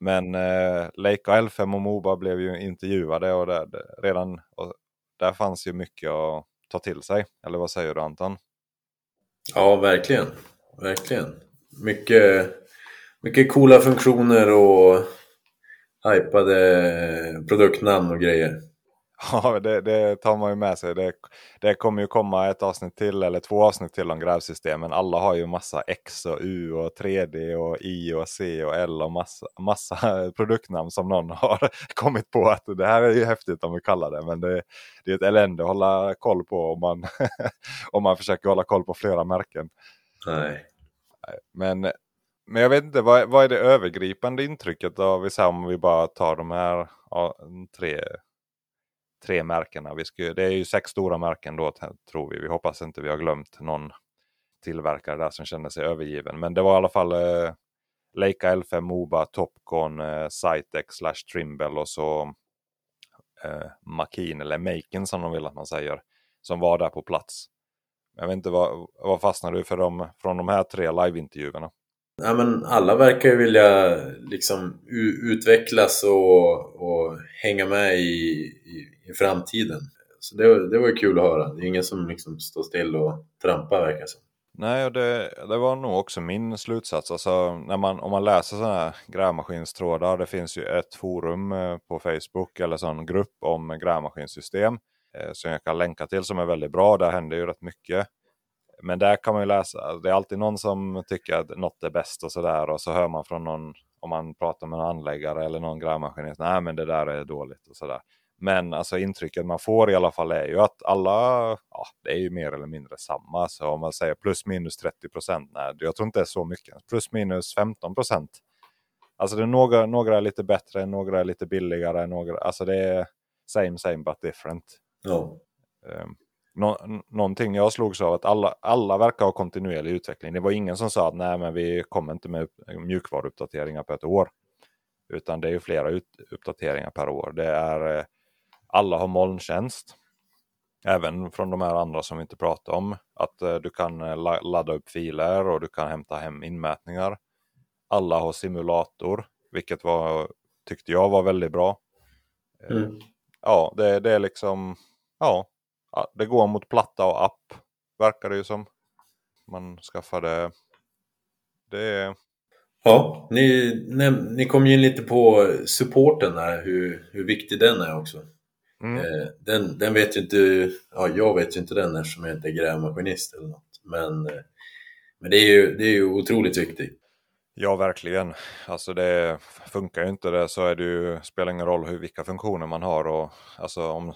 men eh, Leica L5 och Moba blev ju intervjuade och där, redan och där fanns ju mycket att ta till sig. Eller vad säger du Anton? Ja, verkligen. Verkligen. Mycket mycket coola funktioner och hypade produktnamn och grejer. Ja, det, det, tar man ju med sig. Det, det, kommer ju komma ett avsnitt till eller två avsnitt till om grävsystemen. Alla har ju massa X och U och 3D och I och C och L och massa, massa produktnamn som någon har kommit på att det här är ju häftigt om vi kallar det. Men det, det är ett elände att hålla koll på om man, om man försöker hålla koll på flera märken. Nej. Men men jag vet inte, vad, vad är det övergripande intrycket av om vi bara tar de här ja, tre, tre märkena? Vi ska, det är ju sex stora märken då tror vi. Vi hoppas inte vi har glömt någon tillverkare där som känner sig övergiven. Men det var i alla fall eh, Leica L5 Moba, Topcon, eh, slash Trimble och så eh, Makin eller Makin som de vill att man säger. Som var där på plats. Jag vet inte, vad, vad fastnade du för dem från de här tre liveintervjuerna? Ja, men alla verkar ju vilja liksom utvecklas och, och hänga med i, i, i framtiden. Så det, det var ju kul att höra. Det är ingen som liksom står still och trampar verkar som. Nej, och det, det var nog också min slutsats. Alltså, när man, om man läser sådana här grävmaskinstrådar, det finns ju ett forum eh, på Facebook eller sån grupp om grävmaskinsystem eh, som jag kan länka till som är väldigt bra. Där händer ju rätt mycket. Men där kan man ju läsa, det är alltid någon som tycker att något är bäst och sådär och så hör man från någon, om man pratar med en anläggare eller någon grävmaskinist, nej men det där är dåligt och sådär. Men alltså intrycket man får i alla fall är ju att alla, ja det är ju mer eller mindre samma. Så om man säger plus minus 30 procent, nej jag tror inte det är så mycket. Plus minus 15 procent. Alltså det är några, några är lite bättre, några är lite billigare, några, alltså det är same same but different. Ja. Um, nå någonting jag slogs av att alla, alla verkar ha kontinuerlig utveckling. Det var ingen som sa att nej men vi kommer inte med mjukvaruuppdateringar på ett år. Utan det är ju flera uppdateringar per år. Det är eh, alla har molntjänst. Även från de här andra som vi inte pratar om. Att eh, du kan eh, ladda upp filer och du kan hämta hem inmätningar. Alla har simulator, vilket var, tyckte jag var väldigt bra. Mm. Ja, det, det är liksom, ja, det går mot platta och app. Verkar det ju som. Man skaffade... Det är... Ja, ni, ni, ni kom ju in lite på supporten där, hur, hur viktig den är också. Mm. Eh, den, den vet ju inte, ja jag vet ju inte den eftersom jag inte är grävmaskinist eller något. Men, eh, men det, är ju, det är ju otroligt viktigt. Ja, verkligen. Alltså det funkar ju inte det så är det ju, spelar ingen roll hur, vilka funktioner man har. Och, alltså om,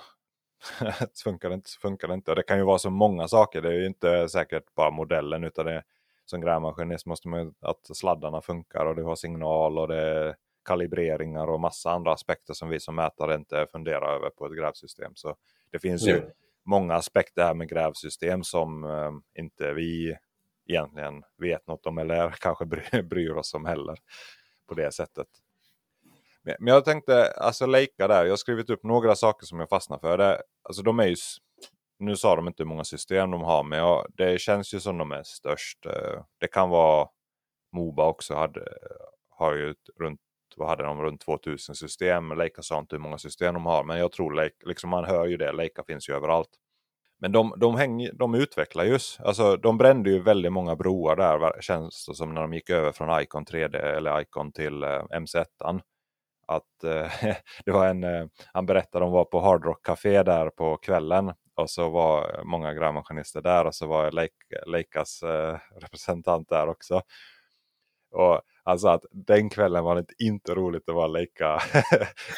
funkar det inte så funkar det inte. Och det kan ju vara så många saker. Det är ju inte säkert bara modellen utan det som grävmaskinist måste man att sladdarna funkar och du har signal och det är kalibreringar och massa andra aspekter som vi som mätare inte funderar över på ett grävsystem. Så det finns mm. ju många aspekter här med grävsystem som eh, inte vi egentligen vet något om eller kanske bryr oss om heller på det sättet. Men jag tänkte, alltså Leica där, jag har skrivit upp några saker som jag fastnar för. Det, alltså de är ju, nu sa de inte hur många system de har, men jag, det känns ju som de är störst. Eh, det kan vara Moba också, hade, har ju runt, vad hade de, runt 2000 system. Leica sa inte hur många system de har, men jag tror, Leica, liksom man hör ju det, Leica finns ju överallt. Men de, de, häng, de utvecklar just, alltså de brände ju väldigt många broar där känns det som när de gick över från Icon 3D eller Icon till eh, MC1 att eh, det var en, eh, han berättade om var på Hard Rock Café där på kvällen och så var många grävmaskinister där och så var Leicas eh, representant där också. Och sa att den kvällen var det inte roligt att vara Leica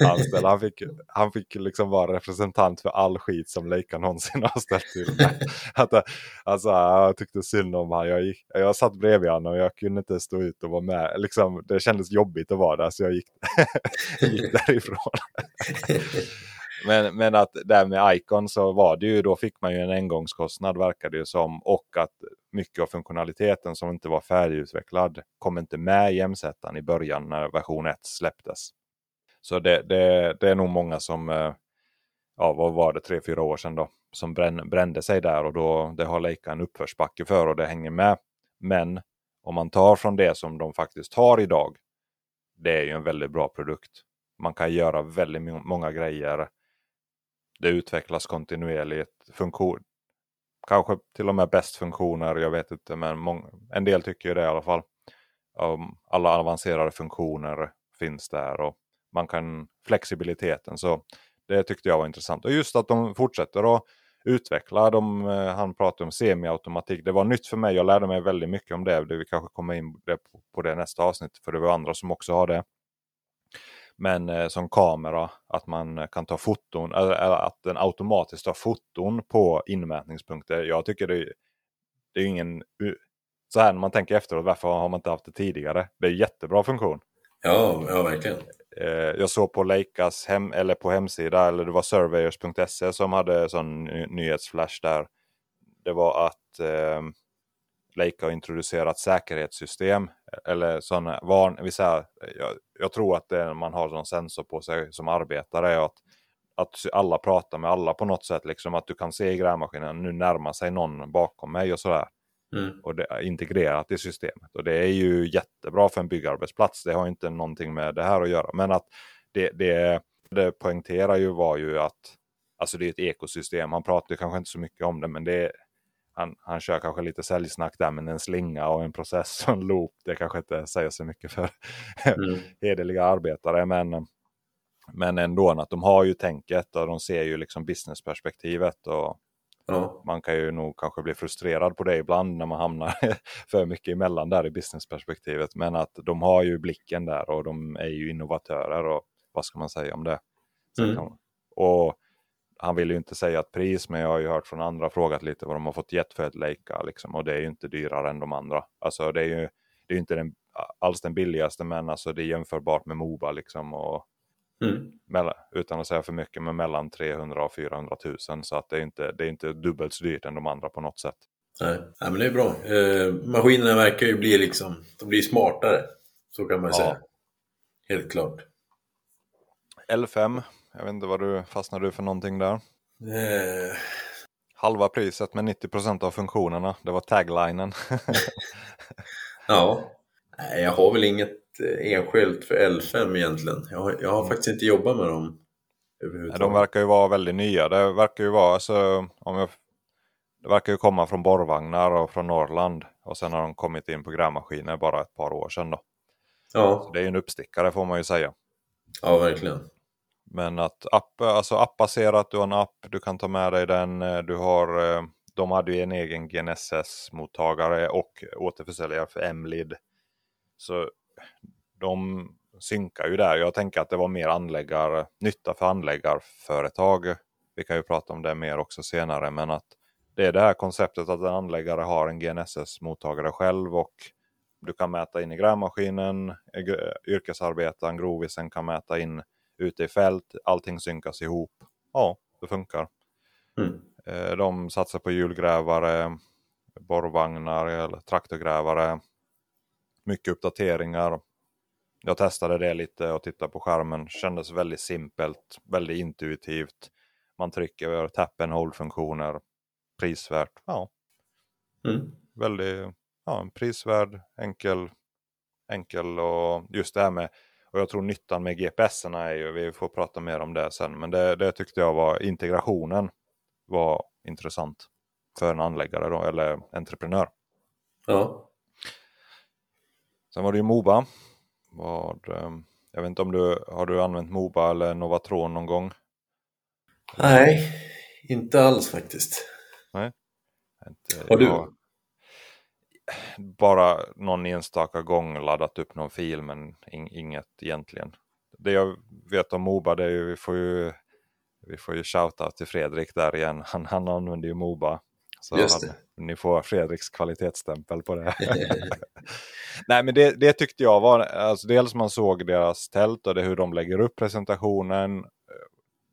anställd. Han fick, han fick liksom vara representant för all skit som Leica någonsin har ställt till med. Att, alltså, jag tyckte synd om honom. Jag, gick, jag satt bredvid honom och jag kunde inte stå ut och vara med. Liksom, det kändes jobbigt att vara där så jag gick, gick därifrån. Men, men att där med Icon så var det ju, då fick man ju en engångskostnad verkar det ju som. Och att mycket av funktionaliteten som inte var färdigutvecklad kom inte med i MZ i början när version 1 släpptes. Så det, det, det är nog många som, eh, ja vad var det, tre fyra år sedan då, som brände sig där och då det har Leica en uppförsbacke för och det hänger med. Men om man tar från det som de faktiskt har idag, det är ju en väldigt bra produkt. Man kan göra väldigt många grejer det utvecklas kontinuerligt. Funktion, kanske till och med bäst funktioner, jag vet inte, men en del tycker ju det i alla fall. Um, alla avancerade funktioner finns där och man kan flexibiliteten. Så det tyckte jag var intressant. Och just att de fortsätter att utveckla. De, eh, han pratade om semiautomatik. Det var nytt för mig. Jag lärde mig väldigt mycket om det. Vi kanske kommer in på det nästa avsnitt. För det var andra som också har det. Men eh, som kamera att man kan ta foton, eller, att den automatiskt tar foton på inmätningspunkter. Jag tycker det, det är ingen... Så här när man tänker efteråt, varför har man inte haft det tidigare? Det är en jättebra funktion. Ja, ja verkligen. Eh, jag såg på Leicas hem, eller på hemsida, eller det var surveyors.se som hade sån nyhetsflash där. Det var att eh, Leica har introducerat säkerhetssystem. Eller sådana varn, vi säger, jag, tror att det man har en sensor på sig som arbetare. Att, att alla pratar med alla på något sätt. Liksom att du kan se i grävmaskinen, nu närmar sig någon bakom mig och sådär. Mm. Och det är integrerat i systemet. Och det är ju jättebra för en byggarbetsplats. Det har inte någonting med det här att göra. Men att det, det, det poängterar ju var ju att alltså det är ett ekosystem. Han pratar kanske inte så mycket om det men det han, han kör kanske lite säljsnack där men en slinga och en process och en loop. Det kanske inte säger så mycket för mm. hederliga arbetare. Men, men ändå att de har ju tänket och de ser ju liksom businessperspektivet. Och ja. Man kan ju nog kanske bli frustrerad på det ibland när man hamnar för mycket emellan där i businessperspektivet. Men att de har ju blicken där och de är ju innovatörer och vad ska man säga om det. Mm. Och han vill ju inte säga ett pris men jag har ju hört från andra frågat lite vad de har fått gett för ett Leica liksom, och det är ju inte dyrare än de andra. Alltså det är ju det är inte den, alls den billigaste men alltså det är jämförbart med Moba liksom och mm. mellan, utan att säga för mycket men mellan 300 och 400 000 så att det är inte, det är inte dubbelt så dyrt än de andra på något sätt. Nej, ja, men det är bra. Eh, maskinerna verkar ju bli liksom, de blir smartare. Så kan man ja. säga. Helt klart. L5 jag vet inte vad du fastnade du för någonting där? Eh. Halva priset med 90% av funktionerna. Det var taglinen. ja, Nej, jag har väl inget eh, enskilt för L5 egentligen. Jag har, jag har mm. faktiskt inte jobbat med dem överhuvudtaget. De verkar ju vara väldigt nya. Det verkar ju vara alltså, om jag, det verkar ju komma från borrvagnar och från Norrland. Och sen har de kommit in på grävmaskiner bara ett par år sedan då. Ja. Så det är ju en uppstickare får man ju säga. Ja, verkligen. Men att app, alltså appbaserat, du har en app, du kan ta med dig den. Eh, du har, eh, de hade ju en egen GNSS-mottagare och återförsäljare för MLID. Så de synkar ju där. Jag tänker att det var mer anläggar, nytta för anläggarföretag. Vi kan ju prata om det mer också senare. Men att det är det här konceptet att en anläggare har en GNSS-mottagare själv och du kan mäta in i grävmaskinen, eh, yrkesarbetaren, grovisen kan mäta in ute i fält, allting synkas ihop. Ja, det funkar. Mm. Eh, de satsar på hjulgrävare, borrvagnar eller traktorgrävare. Mycket uppdateringar. Jag testade det lite och tittade på skärmen. Kändes väldigt simpelt, väldigt intuitivt. Man trycker tap and hold-funktioner. Prisvärt. Ja. Mm. Väldigt ja, prisvärd, enkel, enkel och just det här med och jag tror nyttan med GPSen är ju, vi får prata mer om det sen, men det, det tyckte jag var integrationen var intressant för en anläggare då, eller entreprenör. Ja. Sen var det ju Moba. Vad, ehm, jag vet inte om du har du använt Moba eller Novatron någon gång? Nej, inte alls faktiskt. Nej. Inte, har du? Bara någon enstaka gång laddat upp någon fil men in, inget egentligen. Det jag vet om Moba det är ju, vi får ju, vi får ju shouta till Fredrik där igen. Han, han använder ju Moba. Så. Han, ni får Fredriks kvalitetsstämpel på det. Nej men det, det tyckte jag var, alltså dels man såg deras tält och det hur de lägger upp presentationen.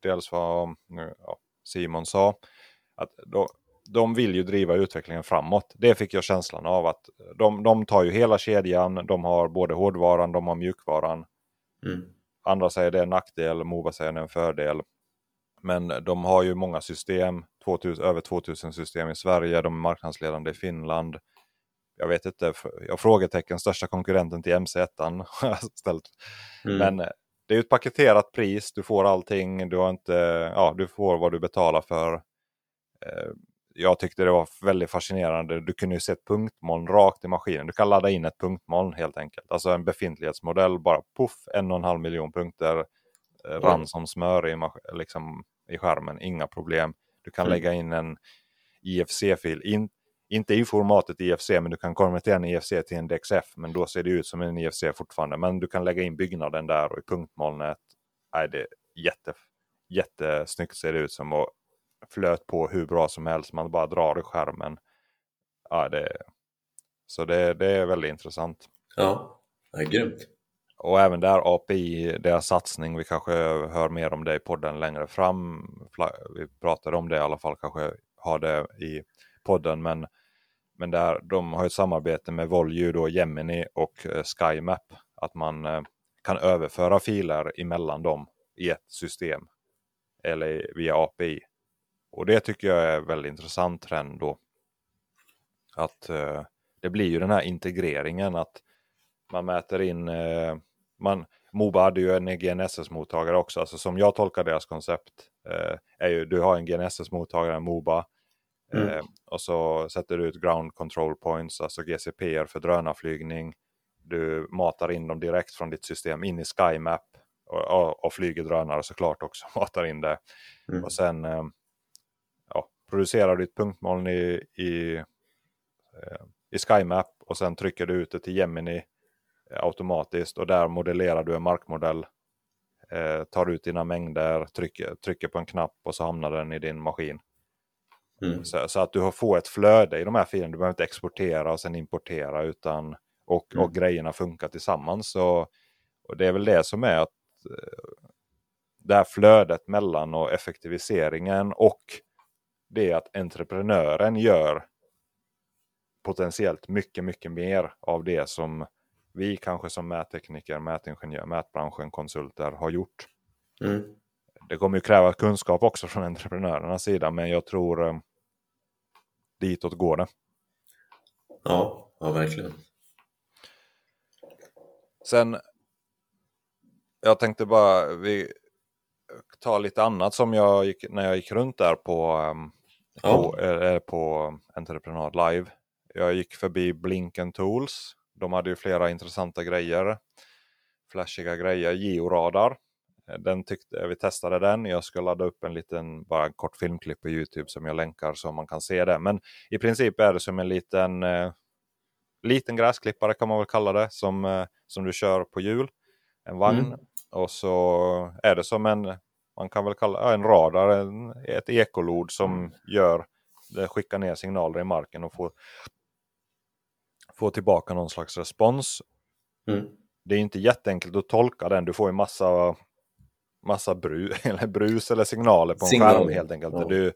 Dels vad ja, Simon sa. Att då, de vill ju driva utvecklingen framåt. Det fick jag känslan av att de, de tar ju hela kedjan. De har både hårdvaran, de har mjukvaran. Mm. Andra säger det är en nackdel, Mova säger det är en fördel. Men de har ju många system, 2000, över 2000 system i Sverige, de är marknadsledande i Finland. Jag vet inte, jag frågetecken, största konkurrenten till MC1 har jag ställt. Mm. Men eh, det är ju ett paketerat pris, du får allting, du, har inte, ja, du får vad du betalar för. Jag tyckte det var väldigt fascinerande. Du kunde ju se ett punktmoln rakt i maskinen. Du kan ladda in ett punktmoln helt enkelt. Alltså en befintlighetsmodell, bara puff, en och en halv miljon punkter. Eh, rann som smör i, liksom, i skärmen, inga problem. Du kan Mm. lägga in en IFC-fil. In, inte i formatet IFC, men du kan konvertera en IFC till en DXF. Men då ser det ut som en IFC fortfarande. Men du kan lägga in byggnaden där och i punktmolnet. Nej, det är jätte, jättesnyggt ser det ut som. Och flöt på hur bra som helst. Man bara drar i skärmen. Ja, det, så det, det är väldigt intressant. Ja, det är grymt. Och även där API, deras satsning, vi kanske hör mer om det i podden längre fram. Vi pratade om det i alla fall, kanske har det i podden. Men, men där, de har ett samarbete med Volue, då, Gemini och eh, SkyMap. Att man eh, kan överföra filer emellan dem i ett system. Eller via API. Och det tycker jag är väldigt intressant trend då. Att eh, det blir ju den här integreringen att man mäter in, eh, man, Moba hade ju en GNSS-mottagare också, alltså som jag tolkar deras koncept eh, är ju du har en GNSS-mottagare, Moba, Mm. eh, och så sätter du ut ground control points, alltså GCPR för drönarflygning. Du matar in dem direkt från ditt system in i SkyMap och, och, och flyger drönare såklart också, matar in det. Mm. Och sen eh, producerar du ett punktmoln i, i, eh, i SkyMap och sen trycker du ut det till Gemini eh, automatiskt och där modellerar du en markmodell. Eh, tar ut dina mängder, trycker, trycker på en knapp och så hamnar den i din maskin. Mm. Så, så att du får ett flöde i de här filerna. Du behöver inte exportera och sen importera utan och, Mm. och grejerna funkar tillsammans. Så, och det är väl det som är att eh, det här flödet mellan och effektiviseringen och det att entreprenören gör potentiellt mycket, mycket mer av det som vi kanske som mättekniker, mätingenjör, mätbranschen, konsulter har gjort. Mm. Det kommer ju kräva kunskap också från entreprenörernas sida, men jag tror eh, ditåt går det. Ja, ja, verkligen. Sen, jag tänkte bara, vi tar lite annat som jag gick, när jag gick runt där på, ehm, Ja. på, eh, på Entreprenad Live. Jag gick förbi Blinken Tools. De hade ju flera intressanta grejer. Flashiga grejer. Georadar. Den tyckte, vi testade den. Jag ska ladda upp en liten, bara en kort filmklipp på Youtube som jag länkar så man kan se det. Men i princip är det som en liten, eh, liten gräsklippare kan man väl kalla det. Som, eh, som du kör på hjul. En vagn. Mm. Och så är det som en, man kan väl kalla ja, en radar, en, ett ekolod som gör, det skickar ner signaler i marken och får, får tillbaka någon slags respons. Mm. Det är inte jätteenkelt att tolka den, du får ju massa, massa bru, eller brus eller signaler på en Signaler, skärm helt enkelt. ja. Du,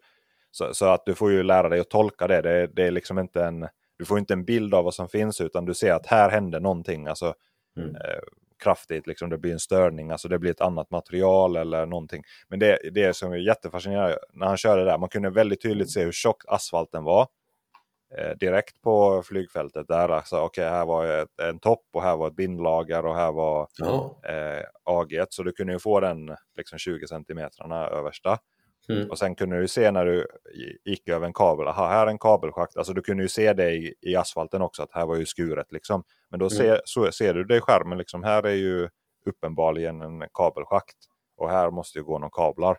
så, så att du får ju lära dig att tolka det. Det, det är liksom inte en, du får inte en bild av vad som finns utan du ser att här händer någonting. Alltså, Mm. eh, kraftigt, liksom, det blir en störning, alltså det blir ett annat material eller någonting. Men det, det som är jättefascinerande, när han körde där, man kunde väldigt tydligt se hur tjock asfalten var. Eh, direkt på flygfältet där, alltså okej här var ett, en topp och här var ett bindlager och här var Ja. eh, AG, så du kunde ju få den liksom 20 centimetrarna översta. Mm. Och sen kunde du se när du gick över en kabel, aha, här är en kabelschakt. Alltså du kunde ju se det i, i asfalten också, att här var ju skuret liksom. Men då Mm. ser, så, ser du det i skärmen, liksom, här är ju uppenbarligen en kabelschakt. Och här måste ju gå några kablar.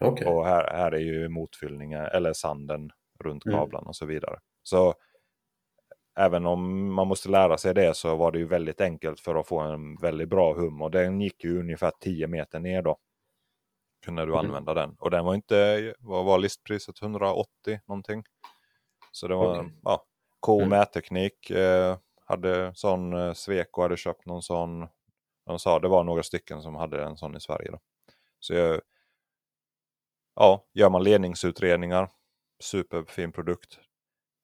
Okej. Och här, här är ju motfyllningen, eller sanden runt Mm. kablarna och så vidare. Så även om man måste lära sig det så var det ju väldigt enkelt för att få en väldigt bra hum. Och den gick ju ungefär 10 meter ner då. Kunde du Mm. använda den. Och den var inte, vad var listpriset? 180 någonting. Så det var Okej. ja, K Mm. mätteknik. Eh, hade sån, eh, Sweco hade köpt någon sån. De sa det var några stycken som hade en sån i Sverige. Då. Så jag, ja, gör man ledningsutredningar, superfin produkt.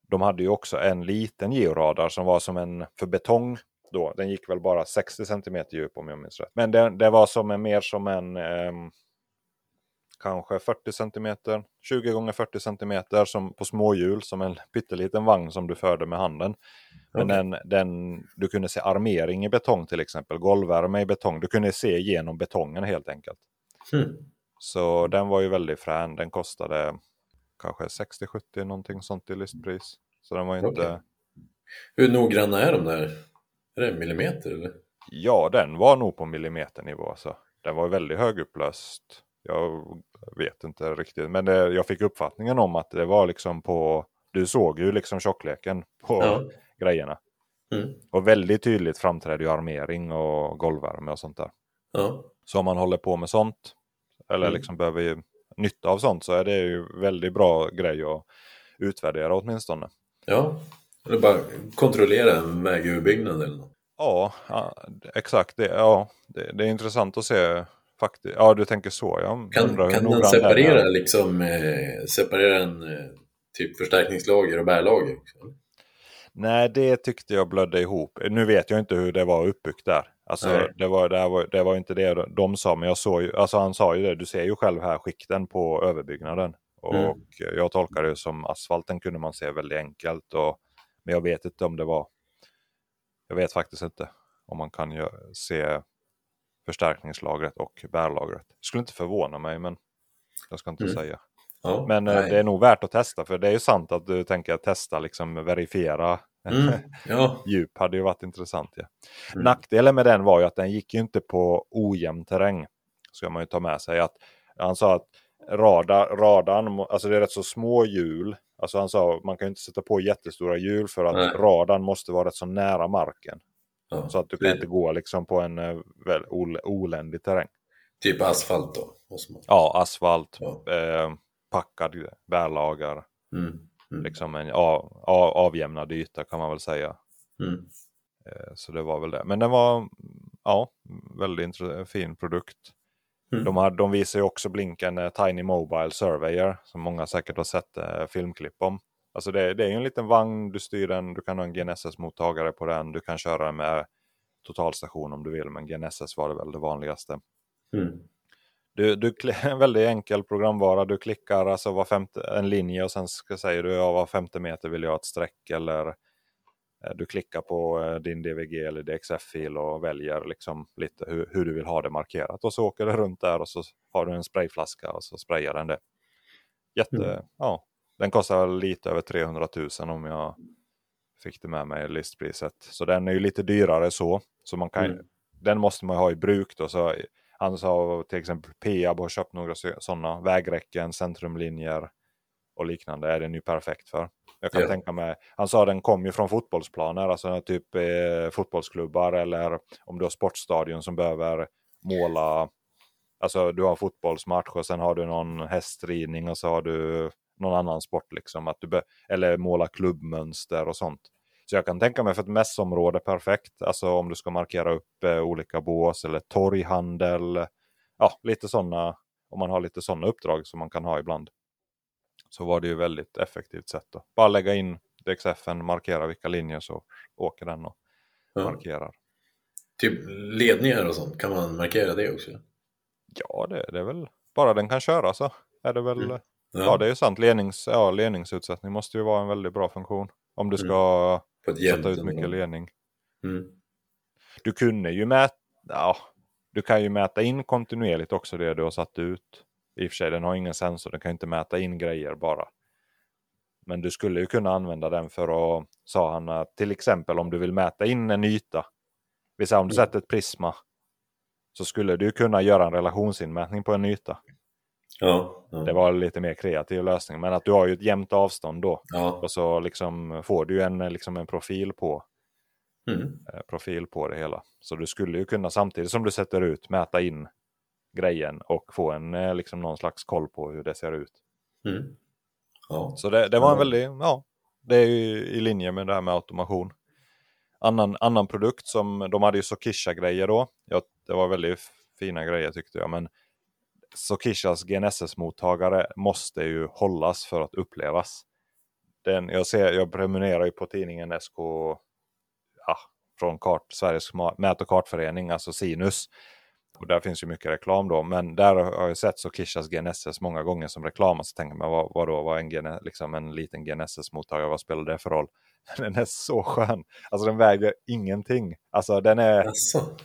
De hade ju också en liten georadar som var som en för betong. Då. Den gick väl bara 60 cm djup om jag minns rätt. Men det, det var som en, mer som en ehm, kanske 40 cm, 20 gånger 40 cm som på småhjul som en pytteliten vagn som du förde med handen. Men Okej. den, den, du kunde se armering i betong till exempel, golvvärme i betong. Du kunde se igenom betongen helt enkelt. Hmm. Så den var ju väldigt frän. Den kostade kanske 60-70 någonting sånt i listpris. Så den var ju inte... Okej. Hur noggranna är de där? Är det millimeter eller? Ja, den var nog på millimeternivå. Så. Den var väldigt högupplöst. Jag vet inte riktigt. Men det, jag fick uppfattningen om att det var liksom på... Du såg ju liksom tjockleken på Ja. grejerna. Mm. Och väldigt tydligt framträdde ju armering och golvvärme och sånt där. Ja. Så om man håller på med sånt, eller Mm. liksom behöver ju nytta av sånt, så är det ju väldigt bra grej att utvärdera åtminstone. ja. Eller bara kontrollera en vägöverbyggnad eller något. Ja, ja, exakt. Det, ja, det, det är intressant att se faktiskt. Ja, du tänker så. Jag Kan, kan noggrann separera, liksom, eh, separera en eh, typ förstärkningslager och bärlager? också? Nej, det tyckte jag blödde ihop. Nu vet jag inte hur det var uppbyggt där. Alltså, Nej. det var, det, var, det var inte det de sa, men jag såg ju, alltså han sa ju det, du ser ju själv här skikten på överbyggnaden. Och Mm. jag tolkar det som asfalten kunde man se väldigt enkelt. Och, men jag vet inte om det var, jag vet faktiskt inte om man kan se förstärkningslagret och bärlagret. Det skulle inte förvåna mig, men jag ska inte Mm. säga. Ja. Men eh, Nej. det är nog värt att testa, för det är ju sant att du tänker testa, liksom verifiera Mm. Ja. djup hade ju varit intressant. Ja. Mm. Nackdelen med den var ju att den gick ju inte på ojämn terräng. Ska man ju ta med sig. att Han sa att radar, radarn, alltså det är rätt så små hjul. Alltså han sa att man kan ju inte sätta på jättestora hjul för att Nej. radarn måste vara rätt så nära marken. Ja. Så att du kan Det- inte gå liksom på en eh, väl, ol, oländig terräng. Typ asfalt då? Ja, asfalt, Ja. eh, packad bärlagar, Mm. Mm. liksom en av, av, avjämnad yta kan man väl säga. Mm. Eh, Så det var väl det. Men den var ja, väldigt fin produkt. Mm. De, har, de visar ju också blinken eh, Tiny Mobile Surveyor som många säkert har sett eh, filmklipp om. Alltså det, det är ju en liten vagn, du styr den, du kan ha en GNSS-mottagare på den, du kan köra den med totalstation om du vill, men GNSS var det väl det vanligaste. Mm. Du, du, en väldigt enkel programvara, du klickar alltså var femte, en linje och sen ska, säger du ja, var femte meter vill jag ha ett streck eller eh, du klickar på eh, din DVG eller DXF-fil och väljer liksom lite hur, hur du vill ha det markerat. Och så åker det runt där och så har du en sprayflaska och så sprayar den det. Jätte, Mm. ja, den kostar lite över 300 000 om jag fick det med mig i listpriset. Så den är ju lite dyrare så. så man kan, Mm. Den måste man ha i bruk då. Så han sa till exempel Peab har köpt några sådana vägräcken, centrumlinjer och liknande är den ju perfekt för. Jag kan Ja. tänka mig, han sa den kom ju från fotbollsplaner, alltså typ eh, fotbollsklubbar eller om du har sportstadion som behöver måla, alltså du har fotbollsmatch och sen har du någon hästridning och så har du någon annan sport liksom, att du eller måla klubbmönster och sånt. Så jag kan tänka mig för ett mässområde perfekt, alltså om du ska markera upp eh, olika bås eller torghandel, ja lite sådana, om man har lite sådana uppdrag som man kan ha ibland. Så var det ju väldigt effektivt sätt då. Bara lägga in DXFen, markera vilka linjer så åker den och Ja. markerar. Typ ledningar och sånt, kan man markera det också? Ja, det, det är väl bara den kan köra så. Är det väl, Mm. Ja. det är ju sant. Lednings, ja, ledningsutsättning måste ju vara en väldigt bra funktion. Om du ska jämnt sätta ut mycket ledning. Mm. Du kunde ju mäta, ja, du kan ju mäta in kontinuerligt också det du har satt ut. I och för sig, den har ingen sensor, den kan inte mäta in grejer bara. Men du skulle ju kunna använda den för att, sa han, att till exempel om du vill mäta in en yta. Vi säger om du Mm. sätter ett prisma. Så skulle du kunna göra en relationsinmätning på en yta. Ja, ja. Det var lite mer kreativ lösning. Men att du har ju ett jämnt avstånd då. ja. Och så liksom får du en, liksom en profil på Mm. eh, profil på det hela. Så du skulle ju kunna samtidigt som du sätter ut mäta in grejen och få en eh, liksom någon slags koll på hur det ser ut. Mm. Ja. Så det, det var en väldigt, ja, det är ju i linje med det här med automation. Annan, annan produkt som, de hade ju Sokisha-grejer då. Ja, det var väldigt fina grejer tyckte jag. Men Sokishas GNSS-mottagare måste ju hållas för att upplevas. Den, jag, ser, jag prenumererar ju på tidningen SK ja, från kart, Sveriges mät och kartförening, alltså Sinus. Och där finns ju mycket reklam då. Men där har jag sett Sokishas GNSS många gånger som reklam. Och så tänker man, vad, vad då, vad är en, liksom en liten GNSS-mottagare, vad spelar det för roll? Den är så skön. Alltså den väger ingenting. Alltså den är... Alltså.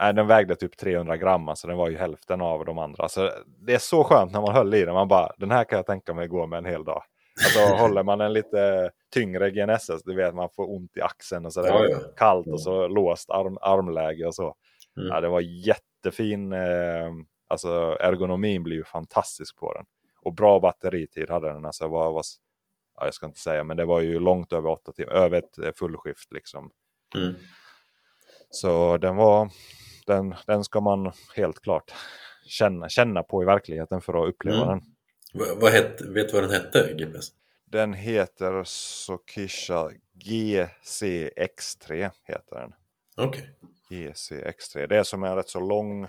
Nej, den vägde typ 300 gram, alltså den var ju hälften av de andra. Alltså, det är så skönt när man höll i den. Man bara, den här kan jag tänka mig gå med en hel dag. Alltså håller man en lite tyngre GNSS, du vet man får ont i axeln och så där Ja, ja. kallt och så låst arm, armläge och så. Mm. Ja, det var jättefin, eh, alltså ergonomin blir ju fantastisk på den. Och bra batteritid hade den. Alltså, var, var, ja, jag ska inte säga, men det var ju långt över åtta timmar, över ett eh, fullskift liksom. Mm. Så den var, den, den ska man helt klart känna, känna på i verkligheten för att uppleva Mm. den. Va- Vad hette, vet du vad den hette, GPS? Den heter Sokisha GCX3 heter den. Okej. GCX3. Det är som en rätt så lång,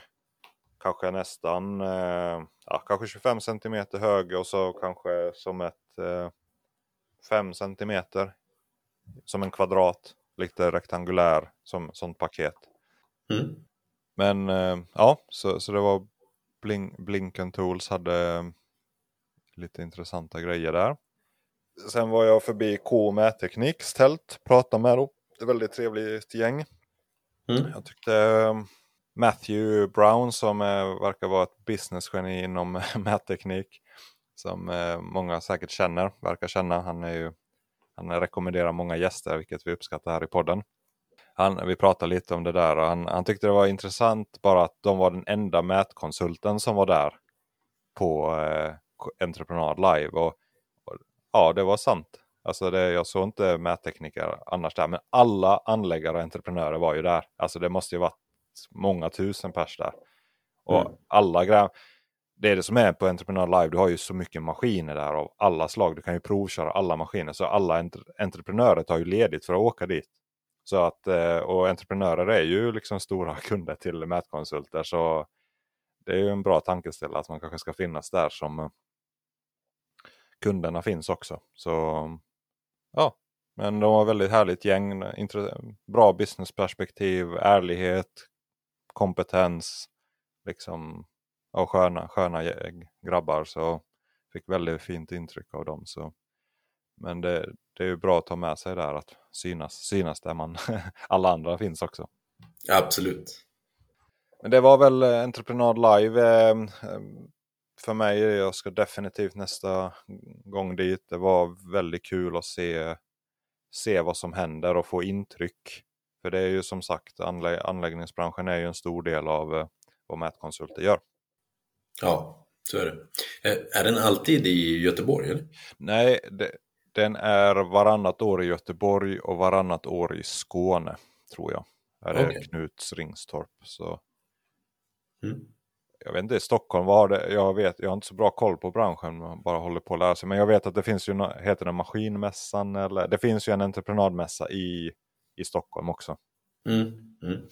kanske nästan, eh, ja, kanske 25 cm hög och så kanske som ett eh, 5 cm som en kvadrat, lite rektangulär som sånt paket. Mm. Men eh, ja, så, så det var Blink, Blinken Tools hade eh, lite intressanta grejer där. Sen var jag förbi K Mättekniks tält, pratade med dem. Det är väldigt trevligt gäng. Mm. Jag tyckte eh, Matthew Brown som verkar vara ett businessgeni inom mätteknik. Som många säkert känner, verkar känna. Han, är ju, han rekommenderar många gäster vilket vi uppskattar här i podden. Han, vi pratade lite om det där och han, han tyckte det var intressant bara att de var den enda mätkonsulten som var där på eh, Entreprenad Live. Och, och, ja, det var sant. Alltså det, jag såg inte mättekniker annars där, men alla anläggare och entreprenörer var ju där. Alltså det måste ju varit många tusen pers där. Och Mm. alla grej, det är det som är på Entreprenad Live, du har ju så mycket maskiner där av alla slag. Du kan ju provköra alla maskiner, så alla entre, entreprenörer tar ju ledigt för att åka dit. Så att, eh, och entreprenörer är ju liksom stora kunder till mätkonsulter, så det är ju en bra tankeställare att man kanske ska finnas där som eh, kunderna finns också. Så ja, men de var väldigt härligt gäng. Bra businessperspektiv, ärlighet, kompetens. Liksom, och sköna, sköna grabbar. Så fick väldigt fint intryck av dem. Så. Men det, det är ju bra att ta med sig där att synas, synas där man alla andra finns också. Absolut. Men det var väl eh, Entreprenad Live eh, eh, för mig. Jag ska definitivt nästa gång dit. Det var väldigt kul att se, se vad som händer och få intryck. För det är ju som sagt, anlä anläggningsbranschen är ju en stor del av vad mätkonsulter gör. Ja, så är det. Är den alltid i Göteborg? Eller? Nej, det, den är varannat år i Göteborg och varannat år i Skåne, tror jag. Är det Okej. Knuts Ringstorp. Så Mm. jag vet inte, i Stockholm var det, jag vet, jag har inte så bra koll på branschen, man bara håller på att lära sig. Men jag vet att det finns ju, heter det Maskinmässan eller, det finns ju en entreprenadmässa i, i Stockholm också. Mm. Mm.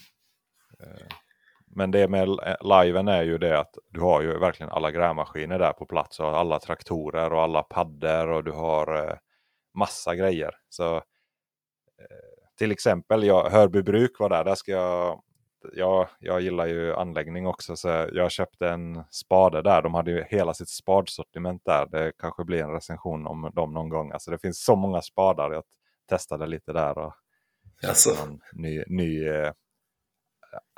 Men det med liven är ju det att du har ju verkligen alla grävmaskiner där på plats och alla traktorer och alla paddor och du har eh, massa grejer. Så eh, till exempel, jag, Hörby bruk var där, där ska jag jag, jag gillar ju anläggning också så jag köpte en spade där. De hade ju hela sitt spadsortiment där. Det kanske blir en recension om dem någon gång. Alltså det finns så många spadar. Jag testade lite där. Och Alltså, någon ny, ny eh,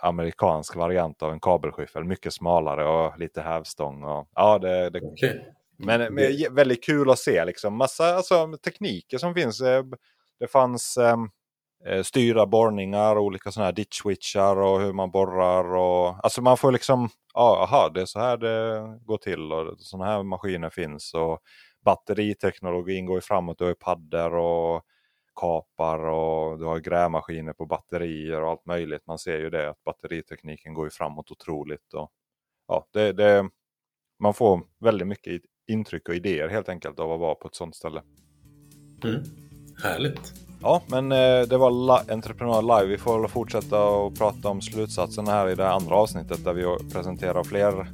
amerikansk variant av en kabelskyffel. Mycket smalare och lite hävstång. Och, ja, det, det, okej. Men, men ge- väldigt kul att se liksom. Massa alltså, tekniker som finns. Eh, Det fanns, ehm, eh, styra borrningar, olika sådana här ditch switchar och hur man borrar. Och, alltså man får liksom, ja, aha, det är så här det går till och sådana här maskiner finns. Och batteriteknologin går ju framåt, du har ju paddor och kapar och du har grävmaskiner på batterier och allt möjligt. Man ser ju det att batteritekniken går ju framåt otroligt. Och, ja, det, det, man får väldigt mycket intryck och idéer helt enkelt av att vara på ett sådant ställe. Mm. Härligt! Ja, men eh, det var La Entreprenör Live. Vi får väl fortsätta och prata om slutsatserna här i det andra avsnittet där vi presenterar fler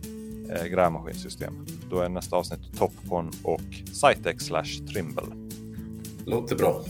eh, grävmaskinsystem. Då är nästa avsnitt Topcon och Sitex slash Trimble. Låter bra.